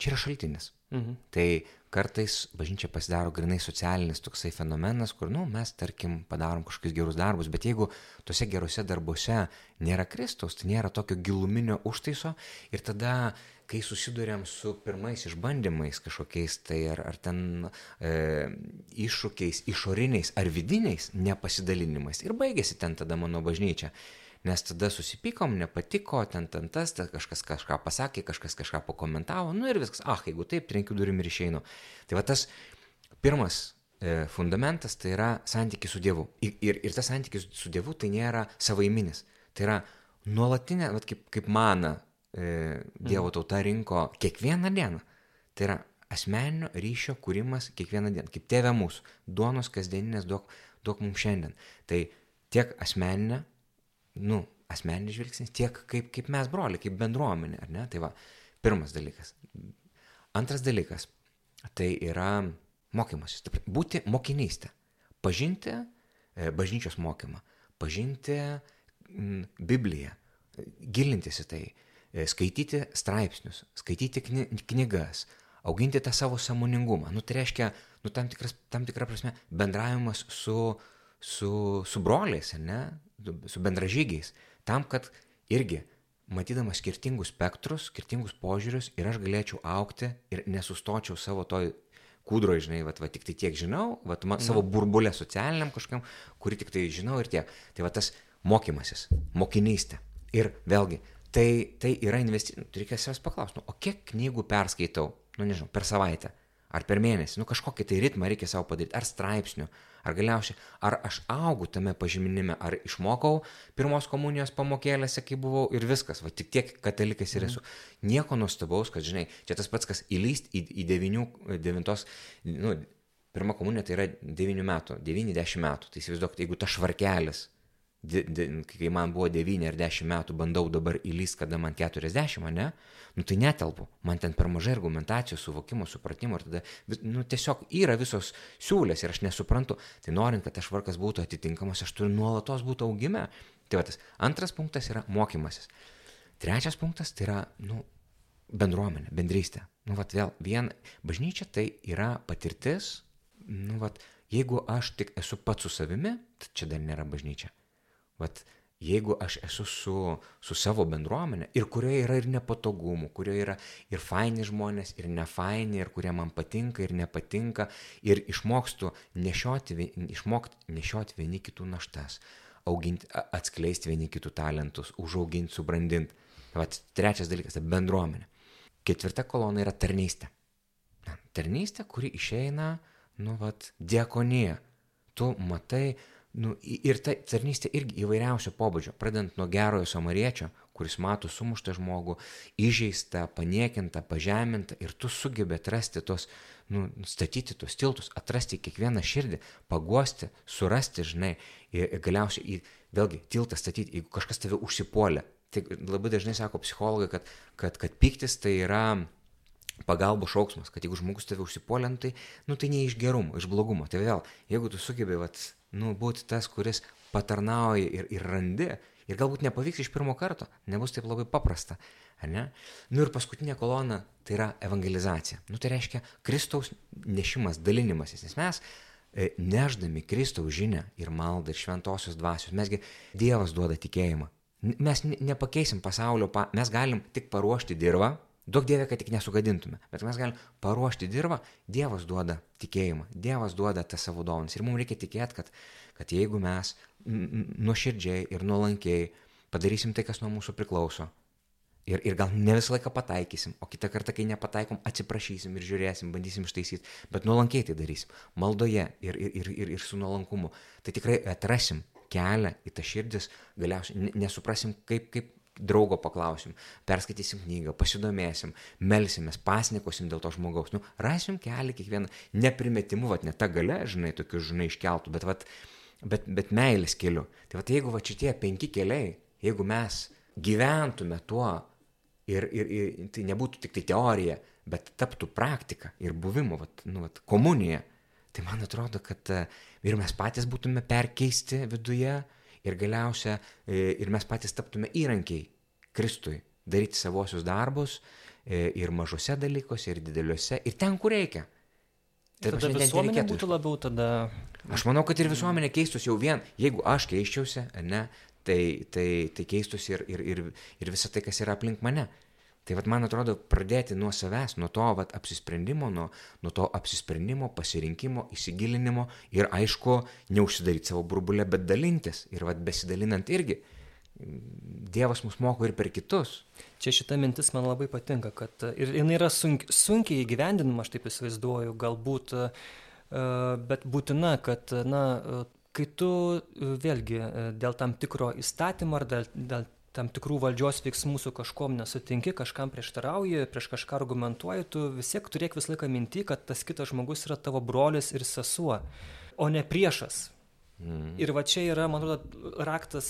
čia yra šaltinis. Mhm. Tai kartais bažnyčia pasidaro grinai socialinis toksai fenomenas, kur, nu, mes, tarkim, padarom kažkokius gerus darbus, bet jeigu tuose geruose darbuose nėra Kristaus, tai nėra tokio giluminio užtaiso ir tada, kai susidurėm su pirmais išbandymais kažkokiais, tai ar, ar ten e, iššūkiais išoriniais ar vidiniais nepasidalinimais ir baigėsi ten tada mano bažnyčia nes tada susipykom, nepatiko, ten, ten tas, ten kažkas kažką pasakė, kažkas kažką pakomentavo, nu ir viskas, ah, jeigu taip, trenkiu durim ir išeinu. Tai va tas pirmas e, fundamentas tai yra santykis su Dievu. Ir, ir, ir tas santykis su Dievu tai nėra savaiminis. Tai yra nuolatinė, vat, kaip, kaip mana e, Dievo mhm. tauta rinko kiekvieną dieną. Tai yra asmeninio ryšio kūrimas kiekvieną dieną. Kaip tėvė mūsų. Duonos kasdieninės duok, duok mums šiandien. Tai tiek asmeninė nu, asmeninis žvilgsnis, tiek kaip, kaip mes broliai, kaip bendruomenė, ar ne? Tai va, pirmas dalykas. Antras dalykas, tai yra mokymasis, būti mokinystė, pažinti e, bažnyčios mokymą, pažinti Bibliją, gilintis į tai, e, skaityti straipsnius, skaityti kny, knygas, auginti tą savo samoningumą. Nu, tai reiškia, nu, tam, tikras, tam tikrą prasme, bendravimas su, su, su broliais, ne? Su bendražygiais, tam, kad irgi matydamas skirtingus spektrus, skirtingus požiūrius ir aš galėčiau aukti ir nesustočiau savo toj kūdro, žinai, va, va tik tai tiek žinau, va, mm. savo burbulę socialiniam kažkam, kurį tik tai žinau ir tiek. Tai va tas mokymasis, mokinystė. Ir vėlgi, tai, tai yra investicija, nu, reikia savęs paklausti, nu, o kiek knygų perskaitau, nu nežinau, per savaitę ar per mėnesį, nu kažkokį tai ritmą reikia savo padaryti, ar straipsnių, Ar galiausiai, ar aš augu tame pažinime, ar išmokau pirmos komunijos pamokėlėse, kai buvau ir viskas, va tik tiek katalikas ir esu. Mhm. Nieko nuostabaus, kad, žinai, čia tas pats, kas įlyst į, į devinių, devintos, nu, pirma komunija tai yra devynių metų, devyni dešimt metų. Tai įsivaizduok, jeigu ta švarkelis di, di, kai man buvo 9 ar 10 metų, bandau dabar įlyst, kada man 40, ne, nu tai netelpu, man ten per mažai argumentacijos, suvokimo, supratimo ir tada, nu tiesiog yra visos siūlės ir aš nesuprantu, tai norint, kad tas švarkas būtų atitinkamas, aš turiu nuolatos būti augime. Tai va tas antras punktas yra mokymasis. Trečias punktas tai yra, nu, bendruomenė, bendrystė. Nu, vat vėl, vien, bažnyčia tai yra patirtis, nu, vat, jeigu aš tik esu pats su savimi, tai čia dar nėra bažnyčia. Vat jeigu aš esu su, su savo bendruomenė ir kurioje yra ir nepatogumų, kurioje yra ir faini žmonės, ir nefaini, ir kurie man patinka, ir nepatinka, ir išmokstu nešioti, išmokti nešioti vieni kitų naštas, auginti, atskleisti vieni kitų talentus, užauginti, subrandinti. Vat trečias dalykas - tai bendruomenė. Ketvirta kolona yra tarnystė. Tarnystė, kuri išeina, nu, vat, diekonija. Tu matai, Nu, ir ta tarnystė irgi įvairiausio pobūdžio, pradant nuo gerojo samariečio, kuris mato sumuštą žmogų, įžeistą, paniekintą, pažemintą ir tu sugebė atrasti tos, nu, statyti tos tiltus, atrasti kiekvieną širdį, paguosti, surasti, žinai, ir galiausiai, vėlgi, tiltą statyti, jeigu kažkas tave užsipuolė. Tai labai dažnai sako psichologai, kad, kad, kad piktis tai yra pagalbos šauksmas, kad jeigu žmogus tave užsipuolė, nu, tai, nu, tai ne iš gerumo, iš blogumo. Tai vėl, jeigu tu sugebė, vat, nu, būti tas, kuris patarnauja ir, ir randi. Ir galbūt nepavyks iš pirmo karto, nebus taip labai paprasta, ar ne? Nu ir paskutinė kolona tai yra evangelizacija. Nu tai reiškia Kristaus nešimas, dalinimasis, nes mes e, neždami Kristaus žinę ir maldą ir šventosios dvasios, mesgi Dievas duoda tikėjimą. Mes nepakeisim pasaulio, pa, mes galim tik paruošti dirbą, Duok Dievę, kad tik nesugadintume, bet mes galim paruošti dirbą, Dievas duoda tikėjimą, Dievas duoda tą savo dovanas. Ir mums reikia tikėti, kad, kad jeigu mes nuoširdžiai ir nuolankiai padarysim tai, kas nuo mūsų priklauso, ir, ir gal ne visą laiką pataikysim, o kitą kartą, kai nepataikom, atsiprašysim ir žiūrėsim, bandysim ištaisyti, bet nuolankiai tai darysim, maldoje ir, ir, ir, ir su nuolankumu, tai tikrai atrasim kelią į tą širdis, galiausiai nesuprasim, kaip, kaip draugo paklausim, perskaitysim knygą, pasidomėsim, melsimės, pasnikosim dėl to žmogaus. Nu, rasim kelią kiekvieną, neprimetimu, vat, ne ta gale, žinai, tokių, žinai, iškeltų, bet, vat, bet, bet meilės keliu. Tai vat, jeigu vat šitie penki keliai, jeigu mes gyventume tuo ir, ir, ir tai nebūtų tik tai teorija, bet taptų praktika ir buvimo, vat, nu, vat, komunija, tai man atrodo, kad e, ir mes patys būtume perkeisti viduje, ir galiausia e, ir mes patys taptume įrankiai Kristui daryti savosius darbus e, ir mažose dalykuose, ir dideliuose, ir ten, kur reikia. Tai tada visuomenė būtų labiau tada. Aš manau, kad ir visuomenė keistus jau vien, jeigu aš keiščiausi, ne, tai, tai, tai keistus ir, ir, ir, ir visa tai, kas yra aplink mane. Tai vad man atrodo pradėti nuo savęs, nuo to vat, apsisprendimo, nuo, nuo to apsisprendimo, pasirinkimo, įsigilinimo ir aišku, neužsidaryti savo burbulę, bet dalintis ir vad besidalinant irgi. Dievas mus moko ir per kitus. Čia šita mintis man labai patinka, kad ir jinai yra sunk, sunkiai įgyvendinama, aš taip įsivaizduoju, galbūt, bet būtina, kad, na, kai tu vėlgi dėl tam tikro įstatymo ar dėl, dėl tam tikrų valdžios veiksmų su kažkom nesutinki, kažkam prieštarauji, prieš kažką argumentuoji, tu vis tiek turėk visą laiką minti, kad tas kitas žmogus yra tavo brolis ir sesuo, o ne priešas. Mm. Ir va čia yra, man atrodo, raktas,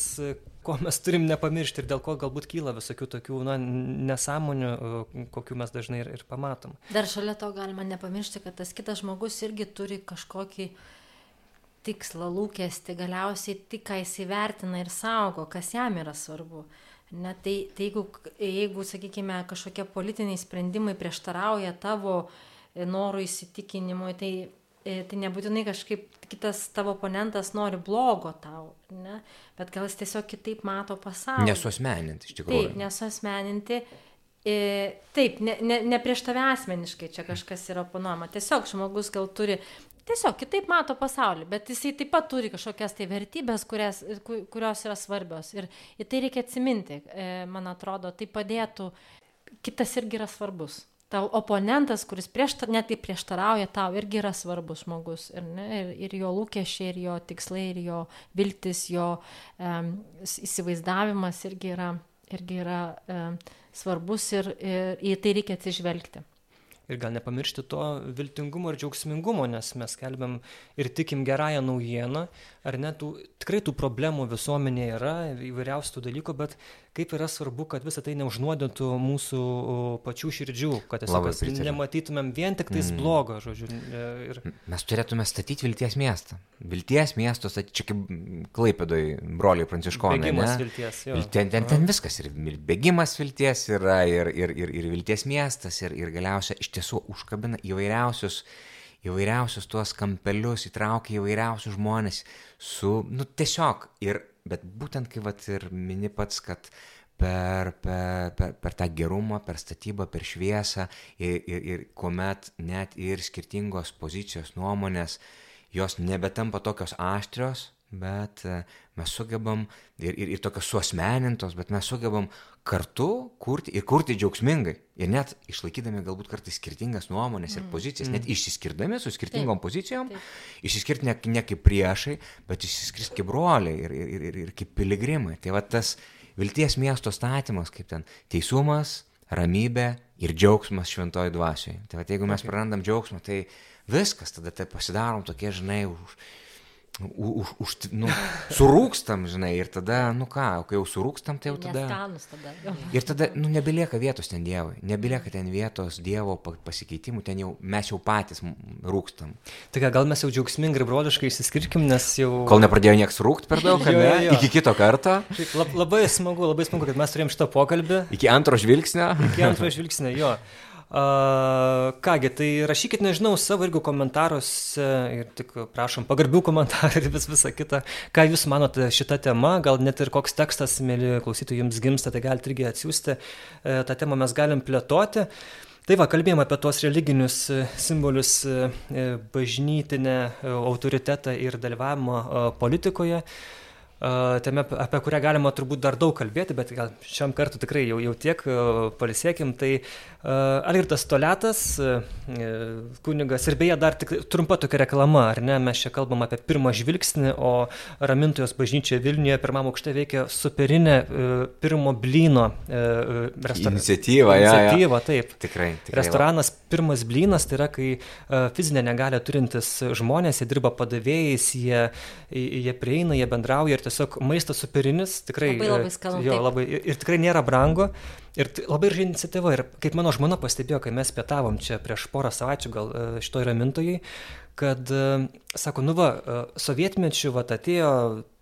ko mes turim nepamiršti ir dėl ko galbūt kyla visokių tokių na, nesąmonių, kokių mes dažnai ir, ir pamatom. Dar šalia to galima nepamiršti, kad tas kitas žmogus irgi turi kažkokį tikslą, lūkesti, galiausiai tik ką įsivertina ir saugo, kas jam yra svarbu. Ne, tai, tai jeigu, jeigu, sakykime, kažkokie politiniai sprendimai prieštarauja tavo e, norų įsitikinimui, tai, e, tai nebūtinai kažkaip kitas tavo oponentas nori blogo tau, ne? bet gal jis tiesiog kitaip mato pasaulį. Nesuosmeninti, iš tikrųjų. Taip, nesuosmeninti. E, taip, ne, ne, ne prieš tave asmeniškai čia kažkas yra oponuojama. Tiesiog žmogus gal turi tiesiog kitaip mato pasaulį, bet jisai taip pat turi kažkokias tai vertybės, kurias, kurios yra svarbios. Ir į tai reikia atsiminti, e, man atrodo, tai padėtų, kitas irgi yra svarbus. Tau oponentas, kuris prieštar, net tai prieštarauja tau, irgi yra svarbus žmogus. Ir, ne, ir, ir jo lūkesčiai, ir jo tikslai, ir jo viltis, jo um, įsivaizdavimas irgi yra, irgi yra um, svarbus ir, ir į tai reikia atsižvelgti ir gal nepamiršti to viltingumo ir džiaugsmingumo, nes mes kelbiam ir tikim gerąją naujieną, ar ne, tų, tikrai tų problemų visuomenėje yra, įvairiausių dalykų, bet kaip yra svarbu, kad visą tai neužnuodintų mūsų pačių širdžių, kad tiesiog nematytumėm vien tik tais mm. blogo, žodžiu. E, ir... Mes turėtume statyti vilties miestą. Vilties miesto statyti, čia kaip Klaipėdoj broliai pranciškonai. Bėgimas ne? vilties, jo. Ten, ten, ten viskas, ir bėgimas vilties yra, ir, ir, ir, ir vilties miestas, ir, ir galiausiai iš tiesų užkabina įvairiausius įvairiausius tuos kampelius, įtraukia įvairiausius žmonės su, nu tiesiog, ir bet būtent kai vat ir mini pats, kad per, per, per, per tą gerumą, per statybą, per šviesą ir, ir, ir kuomet net ir skirtingos pozicijos, nuomonės, jos nebetampa tokios aštrios, bet e, mes sugebam ir, ir, ir tokios suosmenintos, bet mes sugebam kartu kurti ir kurti džiaugsmingai. Ir net išlaikydami galbūt kartais skirtingas nuomonės ir mm. pozicijas, mm. net išsiskirdami su skirtingom taip, pozicijom, taip. išsiskirti ne, ne kaip priešai, bet išsiskirti kaip broliai ir, ir, ir, ir kaip piligrimai. Tai va tas vilties miesto statymas, kaip ten teisumas, ramybė ir džiaugsmas šventoji dvasioje. Tai va jeigu mes prarandam džiaugsmą, tai viskas, tada tai pasidarom tokie, žinai, už už, už, nu, surūkstam, žinai, ir tada, nu ką, kai jau surūkstam, tai jau tada. tada jau. Ir tada, nu, nebelieka vietos ten Dievui, nebelieka ten vietos Dievo pasikeitimų, ten jau mes jau patys rūkstam. Tai ką, gal mes jau džiaugsmingai ir broliškai išsiskirkim, nes jau... Kol nepradėjo nieks rūkti per daug, jo, jo, jo. iki kito karto. Lab, labai smagu, labai smagu, kad mes turėjom šitą pokalbį. Iki antro žvilgsnio. Iki antro žvilgsnio, jo. Kągi, tai rašykit, nežinau, savo irgi komentaruose ir tik prašom pagarbių komentarų ir vis visą kitą, ką jūs manote šitą temą, gal net ir koks tekstas, mėly klausytojai, jums gimsta, tai galite irgi atsiųsti, uh, tą temą mes galim plėtoti. Tai va, kalbėjome apie tuos religinius e, simbolius, bažnytinę autoritetą ir dalyvavimą politikoje. Teme, apie kurią galima turbūt dar daug kalbėti, bet gal šiam kartu tikrai jau, jau tiek palisėkim. Tai Algirdas Toletas, kunigas ir beje dar tik trumpa tokia reklama, ar ne, mes čia kalbam apie pirmą žvilgsnį, o Ramintojos bažnyčia Vilniuje pirmam aukšte veikia superinė pirmo blyno restoranas. Iniciatyva, Iniciatyva, ja, ja. taip. Tikrai, tikrai. Restoranas pirmas blynas tai yra, kai fizinė negalė turintis žmonės, jie dirba padavėjais, jie, jie prieina, jie bendrauja ir tiesiog tiesiog maistas superinis, tikrai. Labai labai skanu. Jo, labai, ir, ir tikrai nėra brangu. Ir labai ir iniciatyva. Ir kaip mano žmona pastebėjo, kai mes pietavom čia prieš porą savaičių gal e, šitoj ramintojai, kad, e, sako, nu va, e, sovietmečiu va atėjo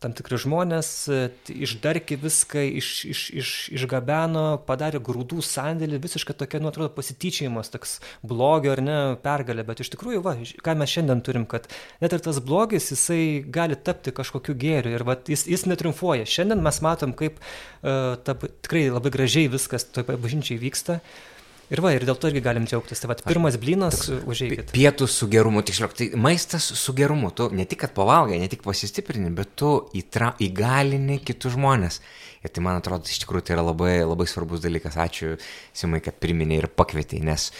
tam tikri žmonės, e, išdarkė viską, iš, iš, iš, išgabeno, padarė grūdų sandėlį, visiškai tokia, nu, atrodo, pasityčiajimas, toks blogio ar ne pergalė, bet iš tikrųjų, va, ką mes šiandien turim, kad net ir tas blogis, jisai gali tapti kažkokiu gėriu ir va, jis, jis netriumfuoja. Šiandien mes matom, kaip uh, ta, tikrai labai gražiai viskas toje bažnyčiai vyksta. Uh, Ir va, ir dėl to irgi galim džiaugtis. Tai va, pirmas blynas, užėjkit. Pietus su gerumu, tiksliau, tai maistas su gerumu. Tu ne tik, kad pavalgai, ne tik pasistiprini, bet tu įtra, įgalini kitus žmonės. Ir tai, man atrodo, iš tikrųjų tai yra labai, labai svarbus dalykas. Ačiū, Simai, kad priminė ir pakvietė, nes,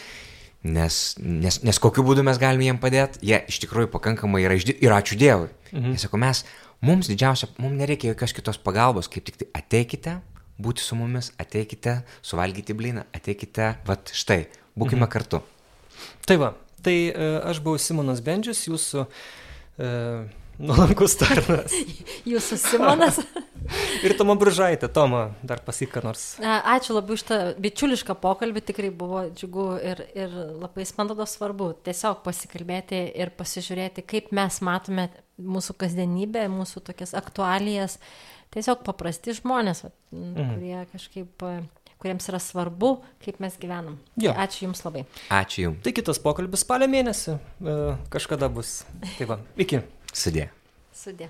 nes, nes, nes kokiu būdu mes galime jiem padėti, jie iš tikrųjų pakankamai yra išdi... ir ačiū Dievui. Mhm. Jie sako, mes, mums didžiausia, mums nereikia jokios kitos pagalbos, kaip tik tai ateikite, būti su mumis, ateikite, suvalgyti blyną, ateikite, vad štai, būkime mhm. kartu. Tai va, tai e, aš buvau Simonas Bendžius, jūsų e, nuolankus tarnas. jūsų Simonas. Ir Toma Bržaitė, Toma, dar pasika nors. Ačiū labai už tą bičiulišką pokalbį, tikrai buvo džiugu ir, ir labai smandodo svarbu tiesiog pasikalbėti ir pasižiūrėti, kaip mes matome mūsų kasdienybę, mūsų tokias aktualijas tiesiog paprasti žmonės, va, mhm. kurie kažkaip kuriems yra svarbu, kaip mes gyvenam. Jo. Ačiū Jums labai. Ačiū Jums. Tai kitas pokalbis spalio mėnesį e, kažkada bus. Tai va, iki. Sudė. Sudė.